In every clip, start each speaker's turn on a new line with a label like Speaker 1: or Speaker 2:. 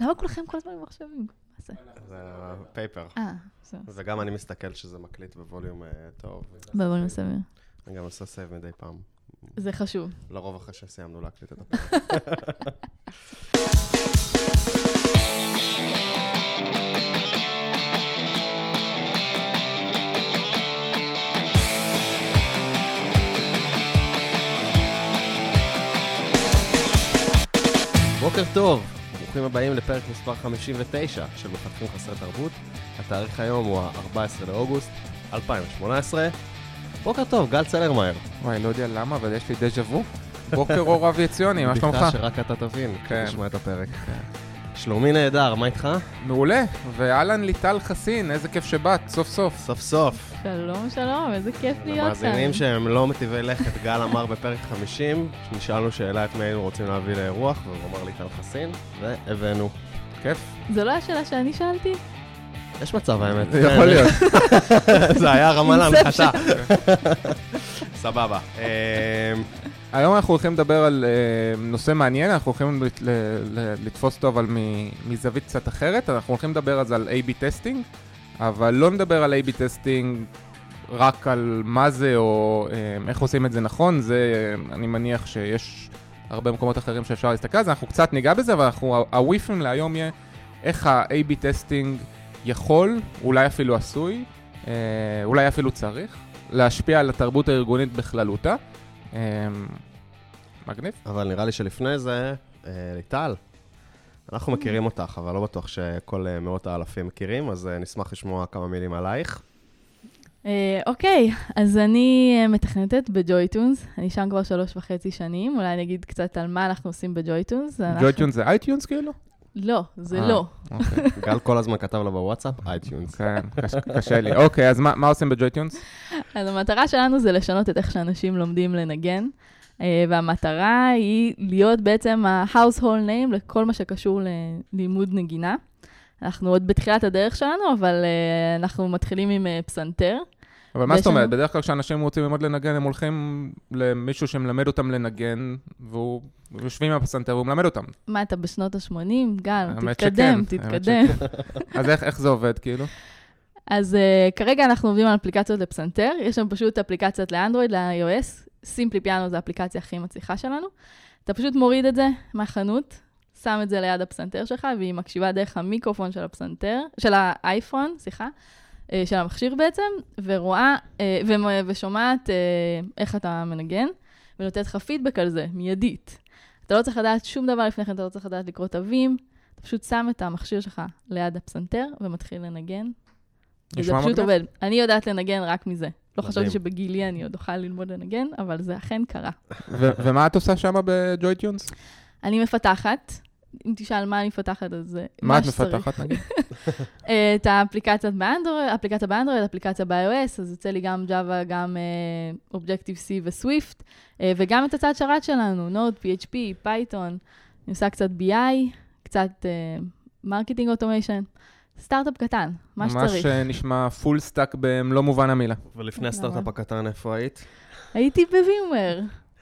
Speaker 1: למה כולכם כל הזמן עם מחשבים? מה זה?
Speaker 2: זה paper.
Speaker 1: אה.
Speaker 2: וגם אני מסתכל שזה מקליט ב volume אה, טוב.
Speaker 1: ב volume סביר.
Speaker 2: אני גם עושה save מדי פעם.
Speaker 1: זה חשוב.
Speaker 2: לרוב אחרי שסיימנו להקליט את הפרק. בוקר טוב, ברוכים הבאים לפרק מספר 59 של מפתחים חסרי תרבות. התאריך היום הוא ה-14 לאוגוסט 2018. בוקר טוב, גל צלרמייר.
Speaker 3: וואי, לא יודע למה, אבל יש לי דז'ה וו. בוקר אור אבי עציוני, מה שלומך?
Speaker 2: בדיחה שרק אתה תבין,
Speaker 3: כן.
Speaker 2: כשתשמע את הפרק. שלומי נהדר, מה איתך?
Speaker 3: מעולה. ואהלן ליטל חסין, איזה כיף שבאת, סוף סוף.
Speaker 2: סוף סוף.
Speaker 1: שלום, שלום, איזה כיף להיות כאן.
Speaker 2: למאזינים שהם לא מטיבי לכת, גל אמר בפרק 50, נשאלנו שאלה את מי היינו רוצים להביא לאירוח, והוא אמר ליטל חסין, והבאנו.
Speaker 3: כיף.
Speaker 1: זו לא השאלה שאני שאלתי?
Speaker 2: יש מצב האמת.
Speaker 3: יכול להיות.
Speaker 2: זה היה הרמה להנחתה. סבבה. אמ,
Speaker 3: היום אנחנו הולכים לדבר על אה, נושא מעניין, אנחנו הולכים לת- ל- ל- לתפוס על מ- מזווית קצת אחרת, אנחנו הולכים לדבר אז על A-B testing, אבל לא נדבר על A-B testing רק על מה זה או אה, איך עושים את זה נכון, זה אה, אני מניח שיש הרבה מקומות אחרים שאפשר להסתכל על זה, אנחנו קצת ניגע בזה, אבל אנחנו, ה theme להיום יהיה איך ה-A-B testing יכול, אולי אפילו עשוי, אה, אולי אפילו צריך, להשפיע על התרבות הארגונית בכללותה. מגניב.
Speaker 2: אבל נראה לי שלפני זה, ליטל, אנחנו מכירים אותך, אבל לא בטוח שכל אה, מאות האלפים מכירים, אז אה, נשמח לשמוע כמה מילים עלייך.
Speaker 1: אה, אוקיי, אז אני מתכנתת ב JoyTunes, אני שם כבר שלוש וחצי שנים, אולי אני אגיד קצת על מה אנחנו עושים ב JoyTunes.
Speaker 3: JoyTunes זה iTunes כאילו?
Speaker 1: לא, זה לא.
Speaker 3: אוקיי,
Speaker 2: גל כל הזמן כתב לה בוואטסאפ, iTunes.
Speaker 3: כן, קש- קשה לי. אוקיי, אז מה מה עושים ב JoyTunes?
Speaker 1: אז המטרה שלנו זה לשנות את איך שאנשים לומדים לנגן, והמטרה היא להיות בעצם ה-household name לכל מה שקשור ללימוד נגינה. אנחנו עוד בתחילת הדרך שלנו, אבל אה, אנחנו מתחילים עם אה, פסנתר.
Speaker 3: אבל מה זאת אומרת? בדרך כלל כשאנשים רוצים ללמוד לנגן, הם הולכים למישהו שמלמד אותם לנגן, והוא יושבים עם הפסנתר והוא מלמד אותם.
Speaker 1: מה, אתה בשנות ה-80? גל, תתקדם, תתקדם.
Speaker 3: אז איך זה עובד כאילו?
Speaker 1: אז uh, כרגע אנחנו עובדים על אפליקציות לפסנתר, יש לנו פשוט אפליקציות לאנדרואיד, ל-iOS, סימפלי פיאנו זה האפליקציה הכי מצליחה שלנו. אתה פשוט מוריד את זה מהחנות, שם את זה ליד הפסנתר שלך, והיא מקשיבה דרך המיקרופון של הפסנתר, של האייפון, סליחה, אה, של המכשיר בעצם, ורואה, אה, ומ- ושומעת אה, איך אתה מנגן, ונותנת לך פידבק על זה, מיידית. אתה לא צריך לדעת שום דבר לפני כן, אתה לא צריך לדעת לקרוא תווים, אתה פשוט שם את המכשיר שלך ליד הפסנתר ומתחיל לנגן. וזה פשוט
Speaker 3: מגניב.
Speaker 1: עובד. אני יודעת לנגן רק מזה. לא. חשבתי שבגילי אני עוד אוכל ללמוד לנגן, אבל זה אכן קרה.
Speaker 3: ומה את עושה שם ב JoyTunes?
Speaker 1: אני מפתחת, אם תשאל מה אני מפתחת, אז אה,
Speaker 3: מה את. מפתחת נגיד?
Speaker 1: אה, את האפליקציות באנדרואיד, אפליקציה באנדרואיד, אפליקציה ב-iOS, אז יוצא לי גם Java, גם אה, Objective-C ו-Swift, אה, וגם את הצד שרת שלנו, Node, PHP, Python, אני עושה קצת BI, קצת marketing automation, סטארט-אפ קטן, מה שצריך.
Speaker 3: אה, נשמע full stack במלוא מובן המילה.
Speaker 2: ולפני הסטארט-אפ הקטן, איפה היית?
Speaker 1: הייתי בווימר,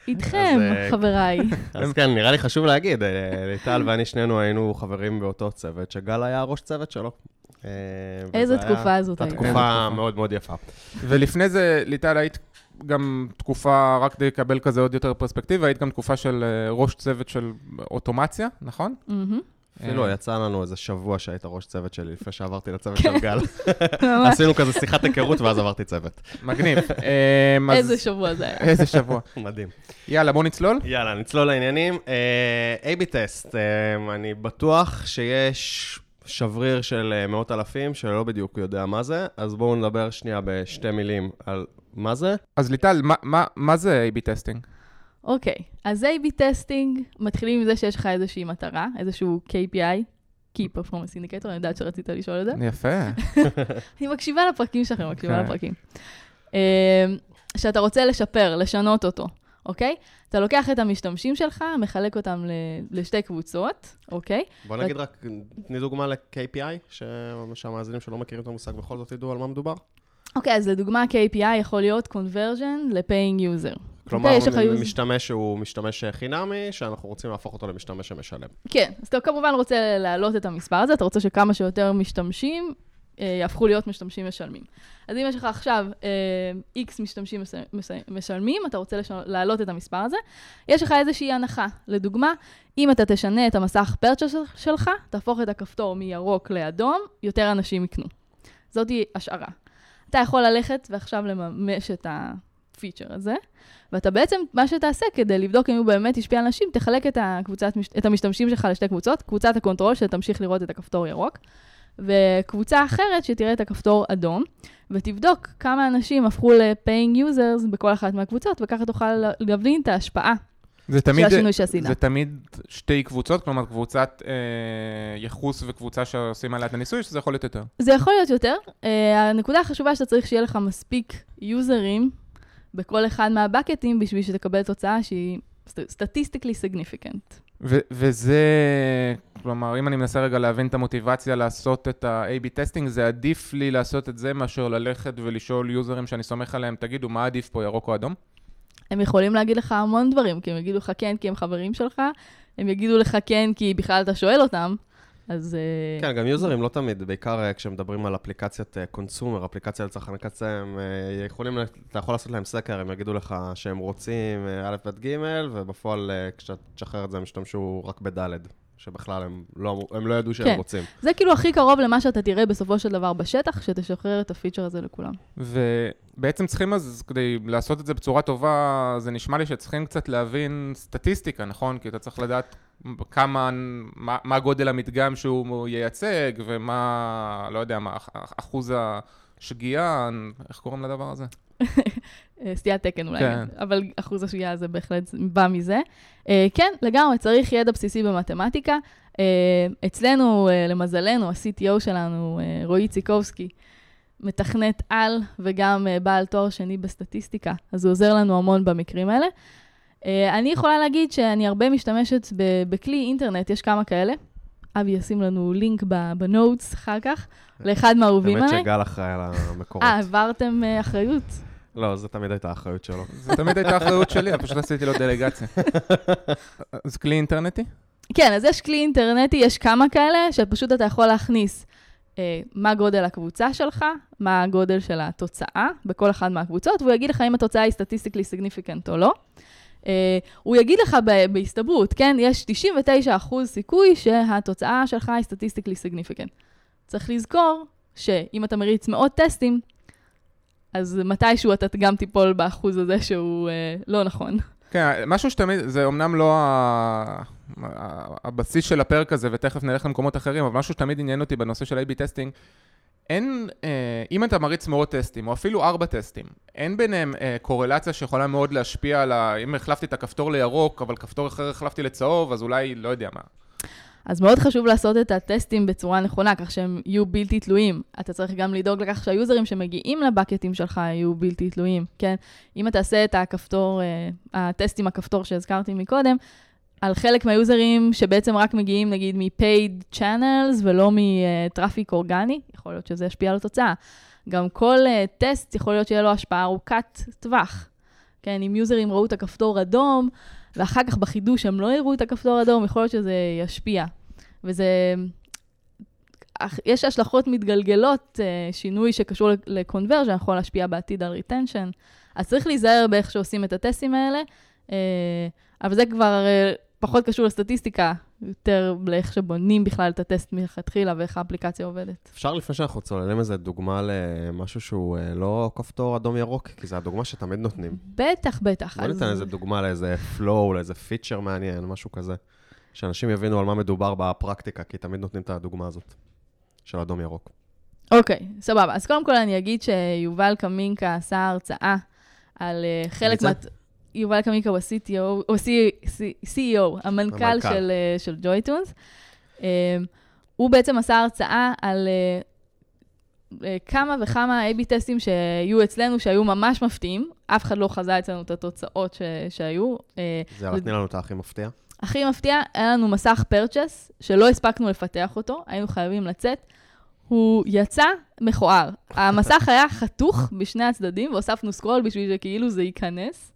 Speaker 1: איתכם,
Speaker 2: אה,
Speaker 1: חבריי.
Speaker 2: אז כן, נראה לי חשוב להגיד, אה, ליטל ואני שנינו היינו חברים באותו צוות, שגל היה ראש צוות שלו. אה,
Speaker 1: איזה תקופה זאת
Speaker 2: הייתה תקופה
Speaker 3: תקופה.
Speaker 2: מאוד מאוד יפה.
Speaker 3: ולפני זה, ליטל, היית גם תקופה, רק כדי לקבל כזה עוד יותר פרספקטיבה, היית גם תקופה של ראש צוות של אוטומציה, נכון?
Speaker 2: אפילו
Speaker 3: אה,
Speaker 2: יצא לנו איזה שבוע שהיית ראש צוות שלי, לפני שעברתי לצוות
Speaker 1: כן.
Speaker 2: של גל.
Speaker 1: ממש.
Speaker 2: עשינו כזה שיחת היכרות ואז עברתי צוות.
Speaker 3: מגניב. אה,
Speaker 1: איזה שבוע זה היה.
Speaker 3: איזה שבוע.
Speaker 2: מדהים.
Speaker 3: יאללה, בוא נצלול.
Speaker 2: יאללה, נצלול לעניינים. אה, A-B test, אני בטוח שיש שבריר של מאות אלפים שלא בדיוק יודע מה זה, אז בואו נדבר שנייה בשתי מילים על מה זה.
Speaker 3: אז ליטל, מה זה A-B testing?
Speaker 1: אוקיי, אז A-B testing, מתחילים עם זה שיש לך איזושהי מטרה, איזשהו KPI, Key Performance Indicator, אני יודעת שרצית לשאול את זה.
Speaker 3: יפה.
Speaker 1: אני מקשיבה לפרקים שלכם, מקשיבה. לפרקים. אה, שאתה רוצה לשפר, לשנות אותו, אוקיי? אתה לוקח את המשתמשים שלך, מחלק אותם ל- לשתי קבוצות, אוקיי?
Speaker 2: בוא נגיד רק, תני דוגמה ל-KPI, ש- שהמאזינים שלא מכירים את המושג בכל זאת ידעו על מה מדובר.
Speaker 1: אוקיי, אז לדוגמה, KPI יכול להיות conversion ל-paying user.
Speaker 2: כלומר,
Speaker 1: יש לך יוז-
Speaker 2: משתמש שהוא משתמש חינמי, שאנחנו רוצים להפוך אותו למשתמש שמשלם.
Speaker 1: כן, אז אתה כמובן רוצה להעלות את המספר הזה, אתה רוצה שכמה שיותר משתמשים אה, יהפכו להיות משתמשים משלמים. אז אם יש לך עכשיו אה, X משתמשים מס, מס, משלמים, אתה רוצה לשנות, להעלות את המספר הזה, יש לך איזושהי הנחה. לדוגמה, אם אתה תשנה את המסך פרצ'ס שלך, תהפוך את הכפתור מירוק לאדום, יותר אנשים יקנו. זאתי השערה. אתה יכול ללכת ועכשיו לממש את הפיצ'ר הזה, ואתה בעצם, מה שתעשה כדי לבדוק אם הוא באמת השפיע על אנשים, תחלק את, הקבוצת, את המשתמשים שלך לשתי קבוצות, קבוצת ה control שתמשיך לראות את הכפתור ירוק, וקבוצה אחרת שתראה את הכפתור אדום, ותבדוק כמה אנשים הפכו ל-paying users בכל אחת מהקבוצות, וככה תוכל להבין את ההשפעה
Speaker 3: זה
Speaker 1: של
Speaker 3: תמיד,
Speaker 1: השינוי שעשית.
Speaker 3: זה תמיד שתי קבוצות, כלומר קבוצת אה, יחוס וקבוצה שעושים עליה את הניסוי, שזה יכול להיות יותר.
Speaker 1: זה יכול להיות יותר. Uh, הנקודה החשובה שאתה צריך שיהיה לך מספיק יוזרים בכל אחד מהבקטים בשביל שתקבל תוצאה שהיא statistically
Speaker 3: significant. וזה, כלומר, אם אני מנסה רגע להבין את המוטיבציה לעשות את ה-AB testing, זה עדיף לי לעשות את זה מאשר ללכת ולשאול יוזרים שאני סומך עליהם, תגידו, מה עדיף פה, ירוק או אדום?
Speaker 1: הם יכולים להגיד לך המון דברים, כי הם יגידו לך כן כי הם חברים שלך, הם יגידו לך כן כי בכלל אתה שואל אותם, אז... אה,
Speaker 2: כן, גם יוזרים לא תמיד, בעיקר אה, כשמדברים על אפליקציית קונסומר, אפליקציה לצרכן קצה, הם אה, יכולים, אתה יכול לעשות להם סקר, הם יגידו לך שהם רוצים אה, א' ב' ג', ובפועל אה, כשאתה תשחרר את זה הם ישתמשו רק בד', שבכלל הם לא, הם לא ידעו שהם
Speaker 1: כן.
Speaker 2: רוצים.
Speaker 1: זה כאילו הכי קרוב למה שאתה תראה בסופו של דבר בשטח, שתשחרר את הפיצ'ר הזה לכולם.
Speaker 3: ובעצם צריכים אז, כדי לעשות את זה בצורה טובה, זה נשמע לי שצריכים קצת להבין סטטיסטיקה, נכון? כי אתה צריך לדעת כמה, מה, מה גודל המדגם שהוא ייצג, ומה, לא יודע, מה אח- אחוז השגיאה, איך קוראים לדבר הזה?
Speaker 1: סטיית תקן אולי,
Speaker 3: כן.
Speaker 1: אבל אחוז השגיאה הזה בהחלט בא מזה. אה, כן, לגמרי, צריך ידע בסיסי במתמטיקה. אה, אצלנו, אה, למזלנו, ה-CTO שלנו, אה, רועי ציקובסקי, מתכנת על וגם בעל תואר שני בסטטיסטיקה, אז הוא עוזר לנו המון במקרים האלה. אה, אני יכולה להגיד שאני הרבה משתמשת ב- בכלי אינטרנט, יש כמה כאלה. אבי ישים לנו לינק ב- ב notes אחר כך, לאחד מהאהובים עליי.
Speaker 2: שגל אחראי על המקורות.
Speaker 1: אה, העברתם אה, אחריות?
Speaker 2: לא, זו תמיד הייתה האחריות שלו.
Speaker 3: זה תמיד הייתה אחריות שלי, אני פשוט עשיתי לו דלגציה. אז כלי אינטרנטי?
Speaker 1: כן, אז יש כלי אינטרנטי, יש כמה כאלה, שפשוט אתה יכול להכניס אה, מה גודל הקבוצה שלך, מה הגודל של התוצאה בכל אחת מהקבוצות, והוא יגיד לך אם התוצאה היא statistically significant או לא. אה, הוא יגיד לך בהסתברות, כן, יש 99% סיכוי שהתוצאה שלך היא statistically significant. צריך לזכור שאם אתה מריץ מאות טסטים, אז מתישהו אתה גם תיפול באחוז הזה שהוא אה, לא נכון.
Speaker 3: כן, משהו שתמיד, זה אומנם לא ה- הבסיס של הפרק הזה, ותכף נלך למקומות אחרים, אבל משהו שתמיד עניין אותי בנושא של A-B testing, אין, אה, אם אתה מריץ מאות טסטים, או אפילו ארבע טסטים, אין ביניהם אה, קורלציה שיכולה מאוד להשפיע על ה... אם החלפתי את הכפתור לירוק, אבל כפתור אחר החלפתי לצהוב, אז אולי, לא יודע מה.
Speaker 1: אז מאוד חשוב לעשות את הטסטים בצורה נכונה, כך שהם יהיו בלתי תלויים. אתה צריך גם לדאוג לכך שהיוזרים שמגיעים לבקטים שלך יהיו בלתי תלויים, כן? אם אתה תעשה את הכפתור, אה, הטסט עם הכפתור שהזכרתי מקודם, על חלק מהיוזרים שבעצם רק מגיעים נגיד מ-paid channels ולא מטראפיק אורגני, יכול להיות שזה ישפיע על התוצאה. גם כל uh, טסט יכול להיות שיהיה לו השפעה ארוכת טווח. כן, אם users ראו את הכפתור אדום, ואחר כך בחידוש הם לא יראו את הכפתור אדום, יכול להיות שזה ישפיע. וזה... יש השלכות מתגלגלות, אה, שינוי שקשור ל conversion יכול להשפיע בעתיד על retention. אז צריך להיזהר באיך שעושים את הטסטים האלה, אה, אבל זה כבר אה, פחות קשור לסטטיסטיקה, יותר לאיך שבונים בכלל את הטסט מלכתחילה ואיך האפליקציה עובדת.
Speaker 2: אפשר לפני שאנחנו צוללים איזה דוגמה למשהו שהוא אה, לא כפתור אדום-ירוק, כי זו הדוגמה שתמיד נותנים.
Speaker 1: בטח, בטח.
Speaker 2: בוא
Speaker 1: אז-
Speaker 2: ניתן איזה דוגמה לאיזה flow, לאיזה פיצ'ר מעניין, משהו כזה. שאנשים יבינו על מה מדובר בפרקטיקה, כי תמיד נותנים את הדוגמה הזאת, של אדום-ירוק.
Speaker 1: אוקיי, סבבה. אז קודם כל אני אגיד שיובל קמינקה עשה הרצאה על אה, חלק? מה... יובל קמינקה הוא ה-CTO, ה- CEO, המנכ"ל
Speaker 2: המנכ"ל.
Speaker 1: של, אה, של ג'ויטונס. אה, הוא בעצם עשה הרצאה על אה, כמה וכמה A-B טסטים שהיו אצלנו, שהיו ממש מפתיעים. אף אחד לא חזה אצלנו את התוצאות ש, שהיו.
Speaker 2: זה יאללה, תני לנו את הכי מפתיע.
Speaker 1: הכי מפתיע, היה לנו מסך פרצ'ס, שלא הספקנו לפתח אותו, היינו חייבים לצאת. הוא יצא מכוער. המסך היה חתוך בשני הצדדים, והוספנו סקרול בשביל שכאילו זה ייכנס.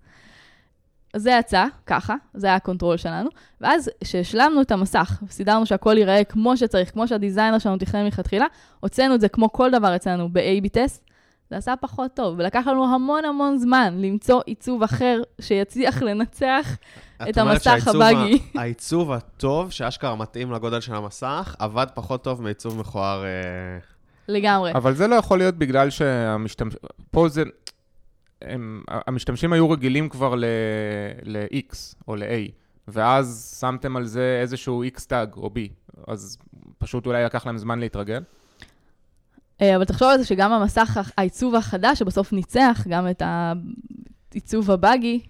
Speaker 1: זה יצא, ככה, זה היה ה control שלנו, ואז כשהשלמנו את המסך, סידרנו שהכל ייראה כמו שצריך, כמו שהדיזיינר שלנו תכנן מלכתחילה, הוצאנו את זה כמו כל דבר אצלנו ב-AB טסט, זה עשה פחות טוב, ולקח לנו המון המון זמן למצוא עיצוב אחר שיצליח לנצח את המסך ה buggy.
Speaker 2: העיצוב הטוב, שאשכרה מתאים לגודל של המסך, עבד פחות טוב מעיצוב מכוער... אה,
Speaker 1: לגמרי.
Speaker 3: אבל זה לא יכול להיות בגלל שהמשתמש... פה זה... הם... המשתמשים היו רגילים כבר ל-X או ל-A, ואז שמתם על זה איזשהו X טאג או B, אז פשוט אולי לקח להם זמן להתרגל.
Speaker 1: אה, אבל תחשוב על זה שגם המסך, העיצוב החדש, שבסוף ניצח גם את העיצוב הבאגי,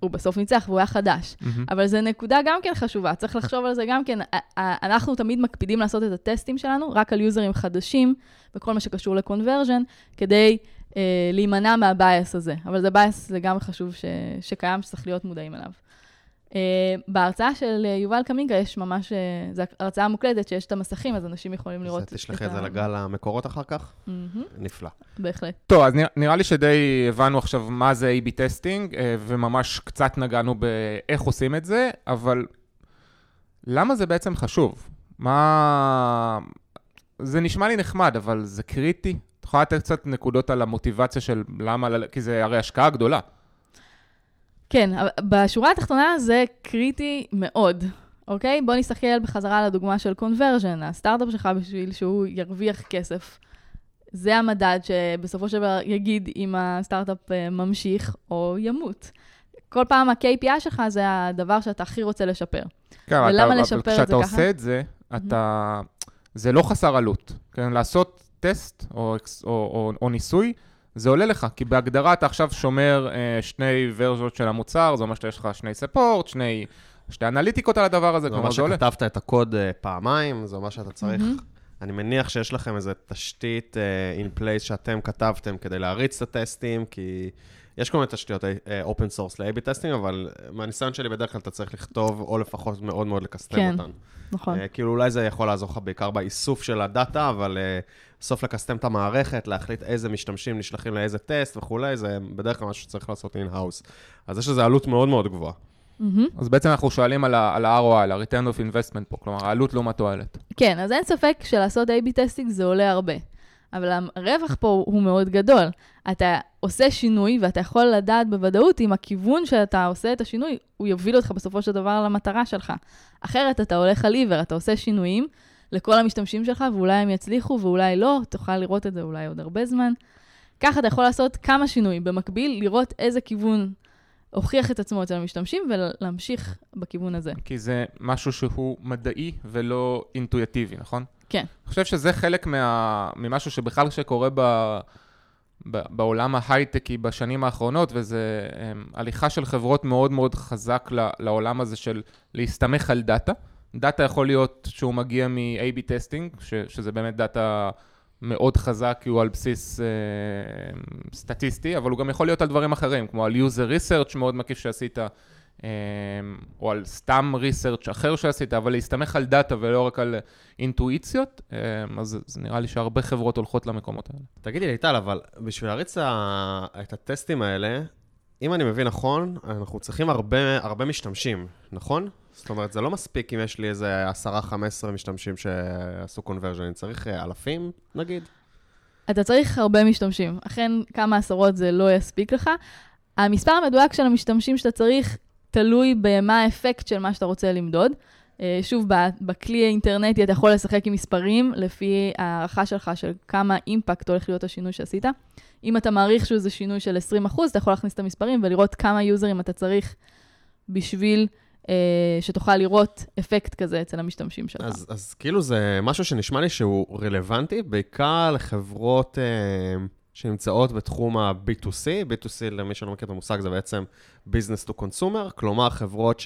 Speaker 1: הוא בסוף ניצח והוא היה חדש. Mm-hmm. אבל זו נקודה גם כן חשובה, צריך לחשוב על זה גם כן. אנחנו תמיד מקפידים לעשות את הטסטים שלנו רק על יוזרים חדשים, בכל מה שקשור ל conversion, כדי אה, להימנע מה bias הזה. אבל זה bias, זה גם חשוב ש, שקיים, שצריך להיות מודעים אליו. Uh, בהרצאה של uh, יובל קמינקה יש ממש, uh, זו הרצאה מוקלטת שיש את המסכים, אז אנשים יכולים לראות את
Speaker 2: ה... תשלחי את זה לכל המקורות אחר כך? Mm-hmm. נפלא.
Speaker 1: בהחלט.
Speaker 3: טוב, אז נראה, נראה לי שדי הבנו עכשיו מה זה A-B testing, uh, וממש קצת נגענו באיך עושים את זה, אבל למה זה בעצם חשוב? מה... זה נשמע לי נחמד, אבל זה קריטי? יכולה לתת קצת נקודות על המוטיבציה של למה, כי זה הרי השקעה גדולה.
Speaker 1: כן, בשורה התחתונה זה קריטי מאוד, אוקיי? בוא נסתכל בחזרה על הדוגמה של קונברז'ן, הסטארט-אפ שלך בשביל שהוא ירוויח כסף. זה המדד שבסופו של דבר יגיד אם הסטארט-אפ אה, ממשיך או ימות. כל פעם ה-KPI שלך זה הדבר שאתה הכי רוצה לשפר.
Speaker 3: כן, ולמה אתה, לשפר את זה ככה? כשאתה עושה את זה, אתה... זה לא חסר עלות. כן, לעשות טסט או, או, או, או ניסוי, זה עולה לך, כי בהגדרה אתה עכשיו שומר אה, שני ורז'ות של המוצר, זה אומר שיש לך שני ספורט, שני, שתי אנליטיקות על הדבר הזה,
Speaker 2: כלומר זה עולה. זה אומר שכתבת את הקוד אה, פעמיים, זה אומר שאתה צריך... Mm-hmm. אני מניח שיש לכם איזו תשתית uh, in place שאתם כתבתם כדי להריץ את הטסטים, כי יש כל מיני תשתיות open source ל-AB testing, אבל מהניסיון שלי בדרך כלל אתה צריך לכתוב, או לפחות מאוד מאוד לקסטם
Speaker 1: כן,
Speaker 2: אותן.
Speaker 1: נכון.
Speaker 2: Uh, כאילו אולי זה יכול לעזור לך בעיקר באיסוף של הדאטה, אבל uh, בסוף לקסטם את המערכת, להחליט איזה משתמשים נשלחים לאיזה טסט וכולי, זה בדרך כלל משהו שצריך לעשות in-house. אז יש לזה עלות מאוד מאוד גבוהה.
Speaker 3: Mm-hmm. אז בעצם אנחנו שואלים על ה-ROI, על ה-return of investment פה, כלומר, העלות לעומת תועלת.
Speaker 1: כן, אז אין ספק שלעשות A-B testing זה עולה הרבה. אבל הרווח פה הוא מאוד גדול. אתה עושה שינוי, ואתה יכול לדעת בוודאות אם הכיוון שאתה עושה את השינוי, הוא יוביל אותך בסופו של דבר למטרה שלך. אחרת אתה הולך על עיוור, אתה עושה שינויים לכל המשתמשים שלך, ואולי הם יצליחו ואולי לא, תוכל לראות את זה אולי עוד הרבה זמן. ככה אתה יכול לעשות כמה שינויים במקביל, לראות איזה כיוון הוכיח את עצמו אצל המשתמשים ולהמשיך בכיוון הזה.
Speaker 3: כי זה משהו שהוא מדעי ולא אינטואיטיבי, נכון?
Speaker 1: כן.
Speaker 3: אני חושב שזה חלק מה... ממשהו שבכלל שקורה ב... ב... בעולם ההייטקי בשנים האחרונות, וזה הם, אמ, הליכה של חברות מאוד מאוד חזק ל... לעולם הזה של להסתמך על דאטה. דאטה יכול להיות שהוא מגיע מ-AB testing. שזה באמת דאטה מאוד חזק, כי הוא על בסיס אה, סטטיסטי, אבל הוא גם יכול להיות על דברים אחרים, כמו על user research מאוד מקיף שעשית. אמ, או על סתם research אחר שעשית, אבל להסתמך על דאטה ולא רק על אינטואיציות, אמ, אז זה נראה לי שהרבה חברות הולכות למקומות האלה.
Speaker 2: תגידי לי, ליטל, אבל בשביל להריץ את הטסטים האלה, אם אני מבין נכון, אנחנו צריכים הרבה, הרבה משתמשים, נכון? זאת אומרת, זה לא מספיק אם יש לי איזה 10-15 משתמשים שעשו קונברג'ן, אני צריך אה, אלפים, נגיד?
Speaker 1: אתה צריך הרבה משתמשים. אכן, כמה עשרות זה לא יספיק לך. המספר המדויק של המשתמשים שאתה צריך תלוי במה האפקט של מה שאתה רוצה למדוד. אה, שוב, בכלי האינטרנטי אתה יכול לשחק עם מספרים לפי הערכה שלך של כמה אימפקט הולך להיות השינוי שעשית. אם אתה מעריך שזה שינוי של 20%, אתה יכול להכניס את המספרים ולראות כמה users אתה צריך בשביל אה, שתוכל לראות אפקט כזה אצל המשתמשים שלך.
Speaker 2: אז, אז כאילו זה משהו שנשמע לי שהוא רלוונטי, בעיקר לחברות... אה... שנמצאות בתחום ה-B2C, B2C למי שלא מכיר את המושג זה בעצם Business to Consumer, כלומר חברות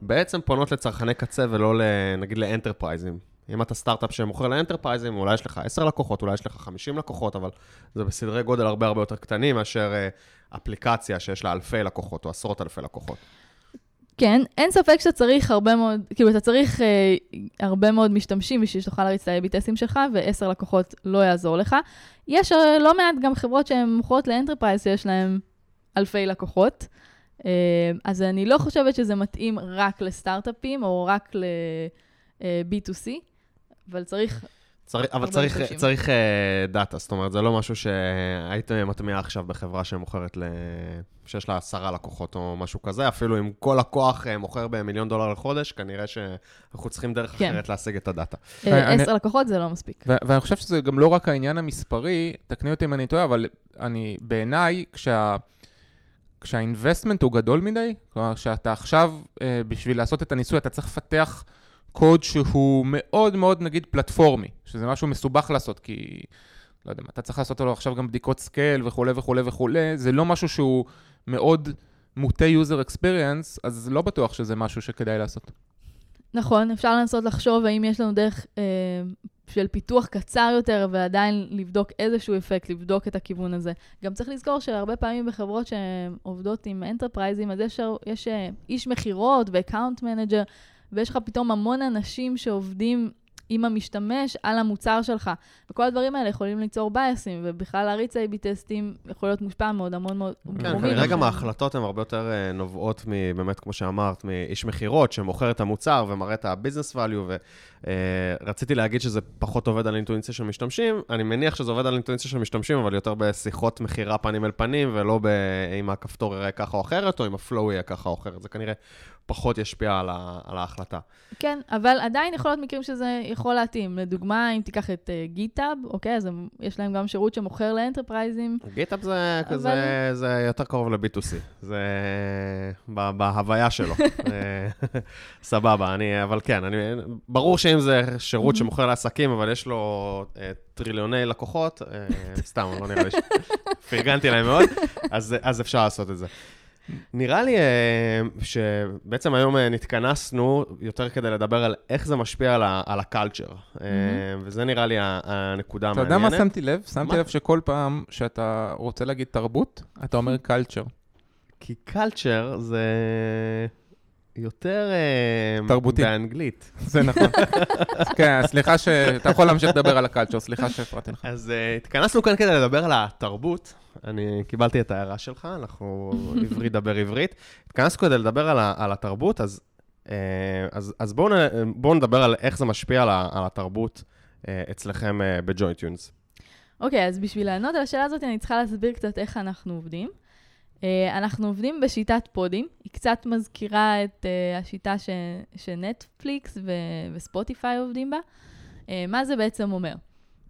Speaker 2: שבעצם פונות לצרכני קצה ולא נגיד ל enterprise-ים. אם אתה סטארט-אפ שמוכר ל enterprise-ים, אולי יש לך 10 לקוחות, אולי יש לך 50 לקוחות, אבל זה בסדרי גודל הרבה הרבה יותר קטנים מאשר אה, אפליקציה שיש לה אלפי לקוחות או עשרות אלפי לקוחות.
Speaker 1: כן, אין ספק שאתה צריך הרבה מאוד, כאילו, אתה צריך אה, הרבה מאוד משתמשים בשביל שתוכל להריץ את ה-AB test-ים שלך, ועשר לקוחות לא יעזור לך. יש אה, לא מעט גם חברות שהן מוכרות ל enterprise שיש להן אלפי לקוחות, אז אני לא חושבת שזה מתאים רק לסטארט-אפים או רק ל-B2C, אבל צריך
Speaker 2: צריך, אבל צריך. צריך uh, דאטה, זאת אומרת, זה לא משהו שהיית מטמיע עכשיו בחברה שמוכרת, ל... שיש לה עשרה לקוחות או משהו כזה, אפילו אם כל לקוח uh, מוכר במיליון דולר לחודש, כנראה שאנחנו צריכים דרך
Speaker 1: כן.
Speaker 2: אחרת להשיג את הדאטה.
Speaker 1: אה, עשר לקוחות זה לא מספיק.
Speaker 3: ואני חושב שזה גם לא רק העניין המספרי, תקני אותי אם אני טועה, אבל אני, בעיניי, כשה... כשהאינבסטמנט הוא גדול מדי, כלומר, שאתה עכשיו, אה, בשביל לעשות את הניסוי, אתה צריך לפתח קוד שהוא מאוד מאוד, נגיד, פלטפורמי, שזה משהו מסובך לעשות, כי, לא יודע, אתה צריך לעשות לו עכשיו גם בדיקות scale וכולי וכולי וכולי, זה לא משהו שהוא מאוד מוטה user experience, אז לא בטוח שזה משהו שכדאי לעשות.
Speaker 1: נכון, אפשר לנסות לחשוב האם יש לנו דרך אה, של פיתוח קצר יותר ועדיין לבדוק איזשהו אפקט, לבדוק את הכיוון הזה. גם צריך לזכור שהרבה פעמים בחברות שעובדות עם enterprise-ים, אז יש, יש אה, איש מכירות ו account manager, ויש לך פתאום המון אנשים שעובדים עם המשתמש על המוצר שלך. וכל הדברים האלה יכולים ליצור bias-ים, ובכלל להריץ A-B test-ים יכול להיות מושפע מאוד המון מאוד
Speaker 2: כן. כנראה גם. ההחלטות הן הרבה יותר אה, נובעות מבאמת, כמו שאמרת, מאיש מכירות שמוכר את המוצר ומראה את ה-business value, ורציתי להגיד שזה פחות עובד על אינטואיציה של משתמשים. אני מניח שזה עובד על אינטואיציה של משתמשים, אבל יותר בשיחות מכירה פנים אל פנים, ולא ב- אם הכפתור יראה ככה או אחרת, או אם ה flow יהיה ככה או אחרת. זה כנראה פחות ישפיע על, ה- על ההחלטה.
Speaker 1: כן, אבל עדיין יכול להיות מקרים שזה יכול להתאים. לדוגמה, אם תיקח את GitHub, אוקיי, אז הם, יש להם גם שירות שמוכר ל
Speaker 2: enterprise-ים. GitHub זה,
Speaker 1: אבל-
Speaker 2: זה, זה יותר קרוב ל-B2C, זה ב- בהוויה שלו. אה, סבבה, אני, אבל כן, אני, ברור שאם זה שירות שמוכר לעסקים, אבל יש לו אה, טריליוני לקוחות, אה, סתם, לא נראה לי ש... פרגנתי להם מאוד, אז, אז אפשר לעשות את זה. נראה לי אה, שבעצם היום אה, נתכנסנו יותר כדי לדבר על איך זה משפיע על, ה- על הקלצ'ר, אה, וזה נראה לי הנקודה
Speaker 3: אתה
Speaker 2: המעניינת.
Speaker 3: יודע מה שמתי לב? שמתי
Speaker 2: מה?
Speaker 3: לב שכל פעם שאתה רוצה להגיד תרבות, אתה אומר קלצ'ר.
Speaker 2: כי קלצ'ר זה יותר... אה,
Speaker 3: תרבותי.
Speaker 2: באנגלית.
Speaker 3: זה נכון. כן, סליחה שאתה יכול להמשיך לדבר על ה culture, סליחה שהפרעתי לך.
Speaker 2: אז uh, התכנסנו כאן כדי לדבר על התרבות. אני קיבלתי את ההערה שלך, אנחנו עברית דבר עברית. התכנסנו כדי לדבר על, ה- על התרבות, אז, uh, אז, אז בואו נ- בואו נדבר על איך זה משפיע על, ה- על התרבות אצלכם uh, ב JoyTunes.
Speaker 1: אוקיי, אז בשביל לענות על השאלה הזאת, אני צריכה להסביר קצת איך אנחנו עובדים. Uh, אנחנו עובדים בשיטת pod-ים, היא קצת מזכירה את uh, השיטה ש, שנטפליקס ו, ו Spotify עובדים בה. Uh, מה זה בעצם אומר?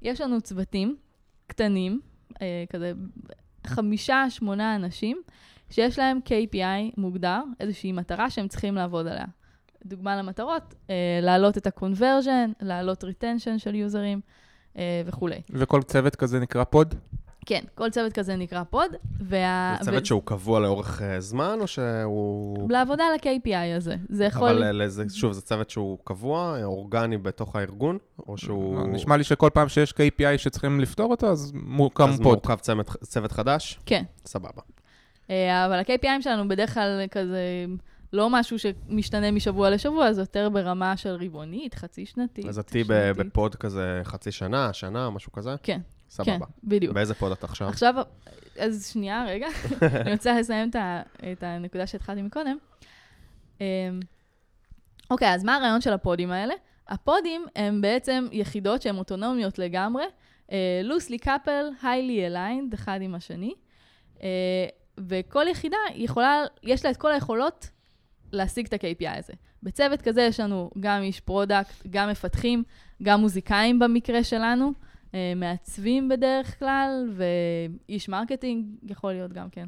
Speaker 1: יש לנו צוותים קטנים, כזה חמישה, שמונה אנשים, שיש להם KPI מוגדר, איזושהי מטרה שהם צריכים לעבוד עליה. דוגמה למטרות, להעלות את ה-conversion, להעלות retention של users וכולי.
Speaker 3: וכל צוות כזה נקרא pod?
Speaker 1: כן, כל צוות כזה נקרא pod, וה...
Speaker 2: זה צוות שהוא קבוע לאורך uh, זמן, או שהוא...
Speaker 1: לעבודה על ה-KPI הזה. זה יכול...
Speaker 2: אבל אה, לזה, שוב, זה צוות שהוא קבוע, אה, אורגני בתוך הארגון, או שהוא...
Speaker 3: לא, נשמע לי שכל פעם שיש KPI שצריכים לפתור אותו, אז מוקם
Speaker 2: איזה
Speaker 3: פוד.
Speaker 2: מורכב צוות, צוות חדש?
Speaker 1: כן.
Speaker 2: סבבה.
Speaker 1: אה, אבל ה-KPI שלנו בדרך כלל כזה לא משהו שמשתנה משבוע לשבוע, זה יותר ברמה של רבעונית, חצי שנתית.
Speaker 2: אז את תהיי. בפוד כזה חצי שנה, שנה, משהו כזה?
Speaker 1: כן,
Speaker 2: סבבה.
Speaker 1: כן, בדיוק.
Speaker 2: באיזה פוד את עכשיו?
Speaker 1: עכשיו, אז שנייה, רגע, אני רוצה לסיים את, הנקודה שהתחלתי מקודם. אמ, אוקיי, אז מה הרעיון של ה podים האלה? הפודים הם בעצם יחידות שהן אוטונומיות לגמרי, loosely coupled, highly aligned, אחד עם השני, אה, וכל יחידה יכולה, יש לה את כל היכולות להשיג את ה-KPI הזה. בצוות כזה יש לנו גם איש product, גם מפתחים, גם מוזיקאים במקרה שלנו, מעצבים בדרך כלל, ואיש marketing יכול להיות גם כן.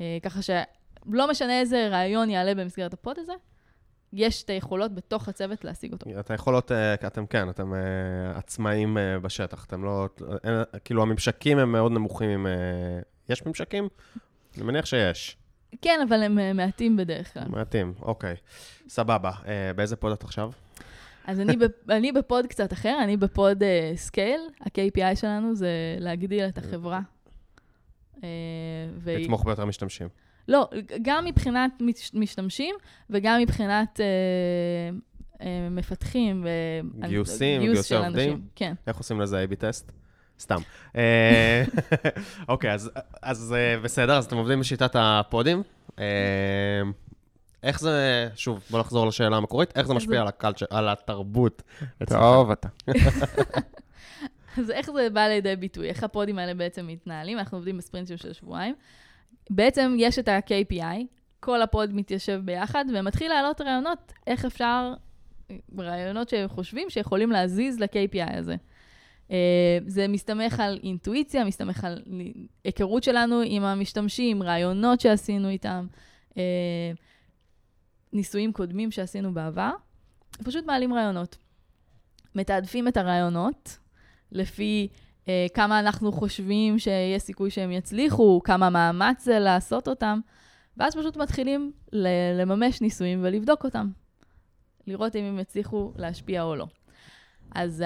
Speaker 1: אה, ככה שלא משנה איזה רעיון יעלה במסגרת ה pod הזה, יש את היכולות בתוך הצוות להשיג אותו.
Speaker 2: אתה יכולות, אה, אתם כן, אתם אה, עצמאים אה, בשטח, אתם לא, אין- כאילו הממשקים הם מאוד נמוכים עם... אה, יש ממשקים? אני מניח שיש.
Speaker 1: כן, אבל הם אה, מעטים בדרך כלל.
Speaker 2: מעטים, אוקיי. סבבה. אה, באיזה פוד את עכשיו?
Speaker 1: אז אני, בפ... אני ב pod קצת אחר, אני ב pod uh, scale, ה-KPI שלנו זה להגדיל את החברה. Uh, ו...
Speaker 2: לתמוך ביותר משתמשים.
Speaker 1: לא, גם מבחינת מש- משתמשים וגם מבחינת uh, uh, מפתחים. ו...
Speaker 2: גיוסים,
Speaker 1: גיוס
Speaker 2: גיוסי עובדים?
Speaker 1: כן.
Speaker 2: איך עושים לזה A-B test? סתם. אה, אוקיי, אז, אז אה, בסדר, אז אתם עובדים בשיטת הפודים. איך זה, שוב, בוא נחזור לשאלה המקורית, איך זה משפיע על ה culture, על התרבות?
Speaker 3: טוב, אתה.
Speaker 1: אז איך זה בא לידי ביטוי? איך הפודים האלה בעצם מתנהלים? אנחנו עובדים בספרינטים של שבועיים. בעצם יש את ה-KPI, כל ה pod מתיישב ביחד, ומתחיל לעלות רעיונות איך אפשר, רעיונות שחושבים שיכולים להזיז ל-KPI הזה. אה, זה מסתמך על אינטואיציה, מסתמך על היכרות שלנו עם המשתמשים, רעיונות שעשינו איתם, אה, ניסויים קודמים שעשינו בעבר. פשוט מעלים רעיונות. מתעדפים את הרעיונות לפי אה, כמה אנחנו חושבים שיש סיכוי שהם יצליחו, כמה מאמץ זה לעשות אותם, ואז פשוט מתחילים ל- לממש ניסויים ולבדוק אותם. לראות אם הם יצליחו להשפיע או לא. אז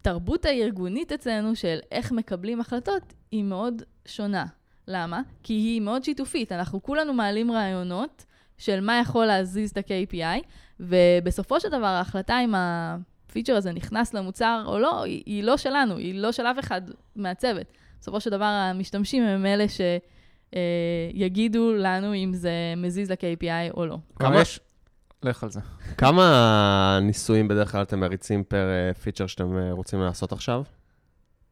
Speaker 1: התרבות הארגונית אצלנו של איך מקבלים החלטות היא מאוד שונה. למה? כי היא מאוד שיתופית. אנחנו כולנו מעלים רעיונות של מה יכול להזיז את ה-KPI, ובסופו של דבר ההחלטה אם הפיצ'ר הזה נכנס למוצר או לא, היא, היא לא שלנו, היא לא של אף אחד מהצוות. בסופו של דבר המשתמשים הם אלה שיגידו לנו אם זה מזיז ל-KPI או לא.
Speaker 2: כמה-
Speaker 3: כמה יש... לך על זה.
Speaker 2: כמה ניסויים בדרך כלל אתם מריצים per אה, feature שאתם אה, רוצים לעשות עכשיו?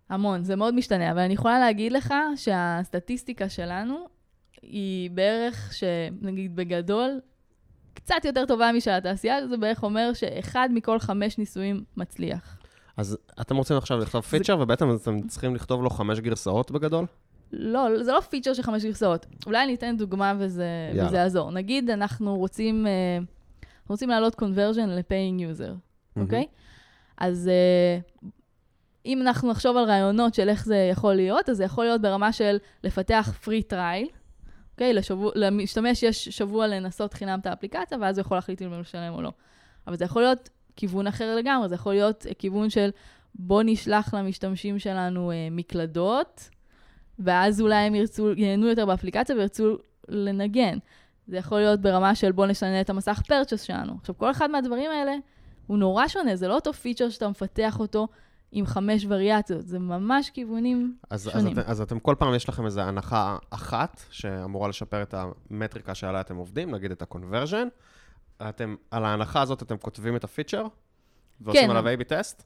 Speaker 1: המון, זה מאוד משתנה, אבל אני יכולה להגיד לך שהסטטיסטיקה שלנו היא בערך, שנגיד בגדול, קצת יותר טובה משל התעשייה, זה בערך אומר שאחד מכל חמש ניסויים מצליח.
Speaker 2: אז אתם רוצים עכשיו לכתוב feature, ובעצם אתם צריכים לכתוב לו חמש גרסאות בגדול?
Speaker 1: לא, זה לא feature של חמש גרסאות. אולי אני אתן דוגמה וזה,
Speaker 2: יאללה.
Speaker 1: וזה יעזור. נגיד, אנחנו רוצים, אה, רוצים להעלות conversion ל-paying user, אוקיי? אז אה, אם אנחנו נחשוב על רעיונות של איך זה יכול להיות, אז זה יכול להיות ברמה של לפתח free trial, אוקיי? לשבוע, למשתמש יש שבוע לנסות חינם את האפליקציה, ואז הוא יכול להחליט אם הוא משלם או לא. אבל זה יכול להיות כיוון אחר לגמרי, זה יכול להיות אה, כיוון של בוא נשלח למשתמשים שלנו אה, מקלדות, ואז אולי הם ירצו, ייהנו יותר באפליקציה וירצו לנגן. זה יכול להיות ברמה של בוא נשנה את המסך פרצ'ס שלנו. עכשיו, כל אחד מהדברים האלה הוא נורא שונה, זה לא אותו פיצ'ר שאתה מפתח אותו עם חמש וריאציות, זה ממש כיוונים
Speaker 2: אז, אז,
Speaker 1: שונים.
Speaker 2: אתם, אז אתם כל פעם יש לכם איזו הנחה אחת שאמורה לשפר את המטריקה שעליה אתם עובדים, נגיד את ה-conversion. אתם, על ההנחה הזאת אתם כותבים את הפיצ'ר, ועושים
Speaker 1: כן.
Speaker 2: עליו A-B טסט.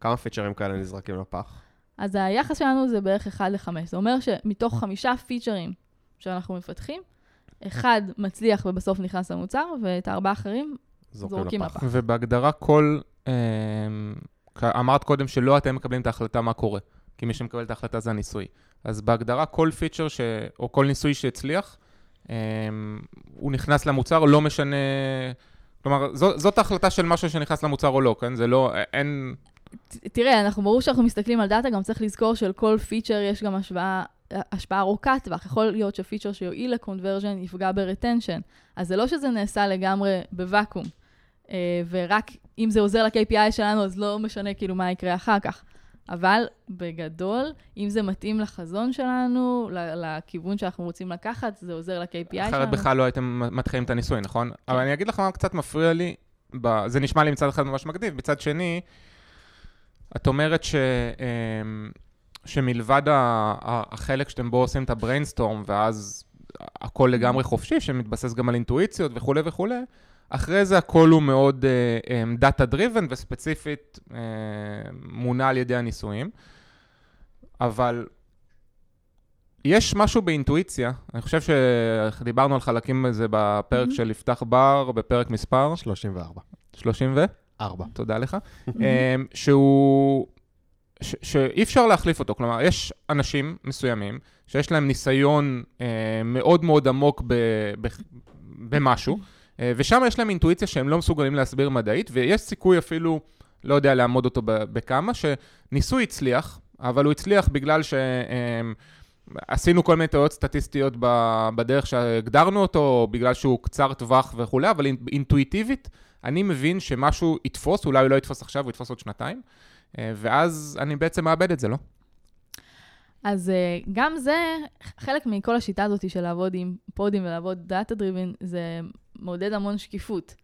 Speaker 2: כמה פיצ'רים כאלה נזרקים לפח?
Speaker 1: אז היחס שלנו זה בערך 1 ל-5. זה אומר שמתוך חמישה פיצ'רים שאנחנו מפתחים, אחד מצליח ובסוף נכנס למוצר, ואת הארבעה האחרים,
Speaker 2: זורקים
Speaker 1: זורקים
Speaker 2: לפח.
Speaker 1: לפח.
Speaker 3: ובהגדרה כל... אה, אמרת קודם שלא אתם מקבלים את ההחלטה מה קורה, כי מי שמקבל את ההחלטה זה הניסוי. אז בהגדרה כל פיצ'ר ש... או כל ניסוי שהצליח, אה, הוא נכנס למוצר, לא משנה... כלומר, זו, זאת ההחלטה של משהו שנכנס למוצר או לא, כן? זה לא... אין...
Speaker 1: תראה, אנחנו ברור שאנחנו מסתכלים על דאטה, גם צריך לזכור שלכל feature יש גם השוואה, השפעה ארוכת טווח. יכול להיות ש feature שיועיל ל conversion יפגע ב retention. אז זה לא שזה נעשה לגמרי בוואקום. אה, ורק אם זה עוזר ל-KPI שלנו, אז לא משנה כאילו מה יקרה אחר כך. אבל בגדול, אם זה מתאים לחזון שלנו, לכיוון שאנחנו רוצים לקחת, זה עוזר ל-KPI שלנו.
Speaker 3: אחרת בכלל לא הייתם מתחילים את הניסוי, נכון? אבל אני אגיד לך מה קצת מפריע לי, ב... זה נשמע לי מצד אחד ממש מגניב, מצד שני, את אומרת ש... אמ, שמלבד החלק שאתם בו עושים את ה brainstorm, ואז הכל לגמרי חופשי, שמתבסס גם על אינטואיציות וכולי וכולי, אחרי זה הכל הוא מאוד data driven וספציפית אה, מונע על ידי הניסויים. אבל יש משהו באינטואיציה, אני חושב שדיברנו על חלקים בזה בפרק
Speaker 1: Mhm.
Speaker 3: של יפתח בר, בפרק מספר
Speaker 2: 34.
Speaker 3: 30 ו...
Speaker 2: 4.
Speaker 3: תודה לך, אמ, שהוא... ש- שאי אפשר להחליף אותו. כלומר, יש אנשים מסוימים שיש להם ניסיון אה, מאוד מאוד עמוק ב, ב, במשהו, אה, ושם יש להם אינטואיציה שהם לא מסוגלים להסביר מדעית, ויש סיכוי אפילו, לא יודע, לעמוד אותו בכמה, שניסוי הצליח, אבל הוא הצליח בגלל ש... אה, כל מיני טעויות סטטיסטיות בדרך שהגדרנו אותו, או בגלל שהוא קצר טווח וכולי, אבל אינ- אינטואיטיבית, אני מבין שמשהו יתפוס, אולי הוא לא יתפוס עכשיו, הוא יתפוס עוד שנתיים, אה, ואז אני בעצם מאבד את זה, לא?
Speaker 1: אז אה, גם זה, חלק מכל השיטה הזאת של לעבוד עם פודים ולעבוד data driven, זה מעודד המון שקיפות.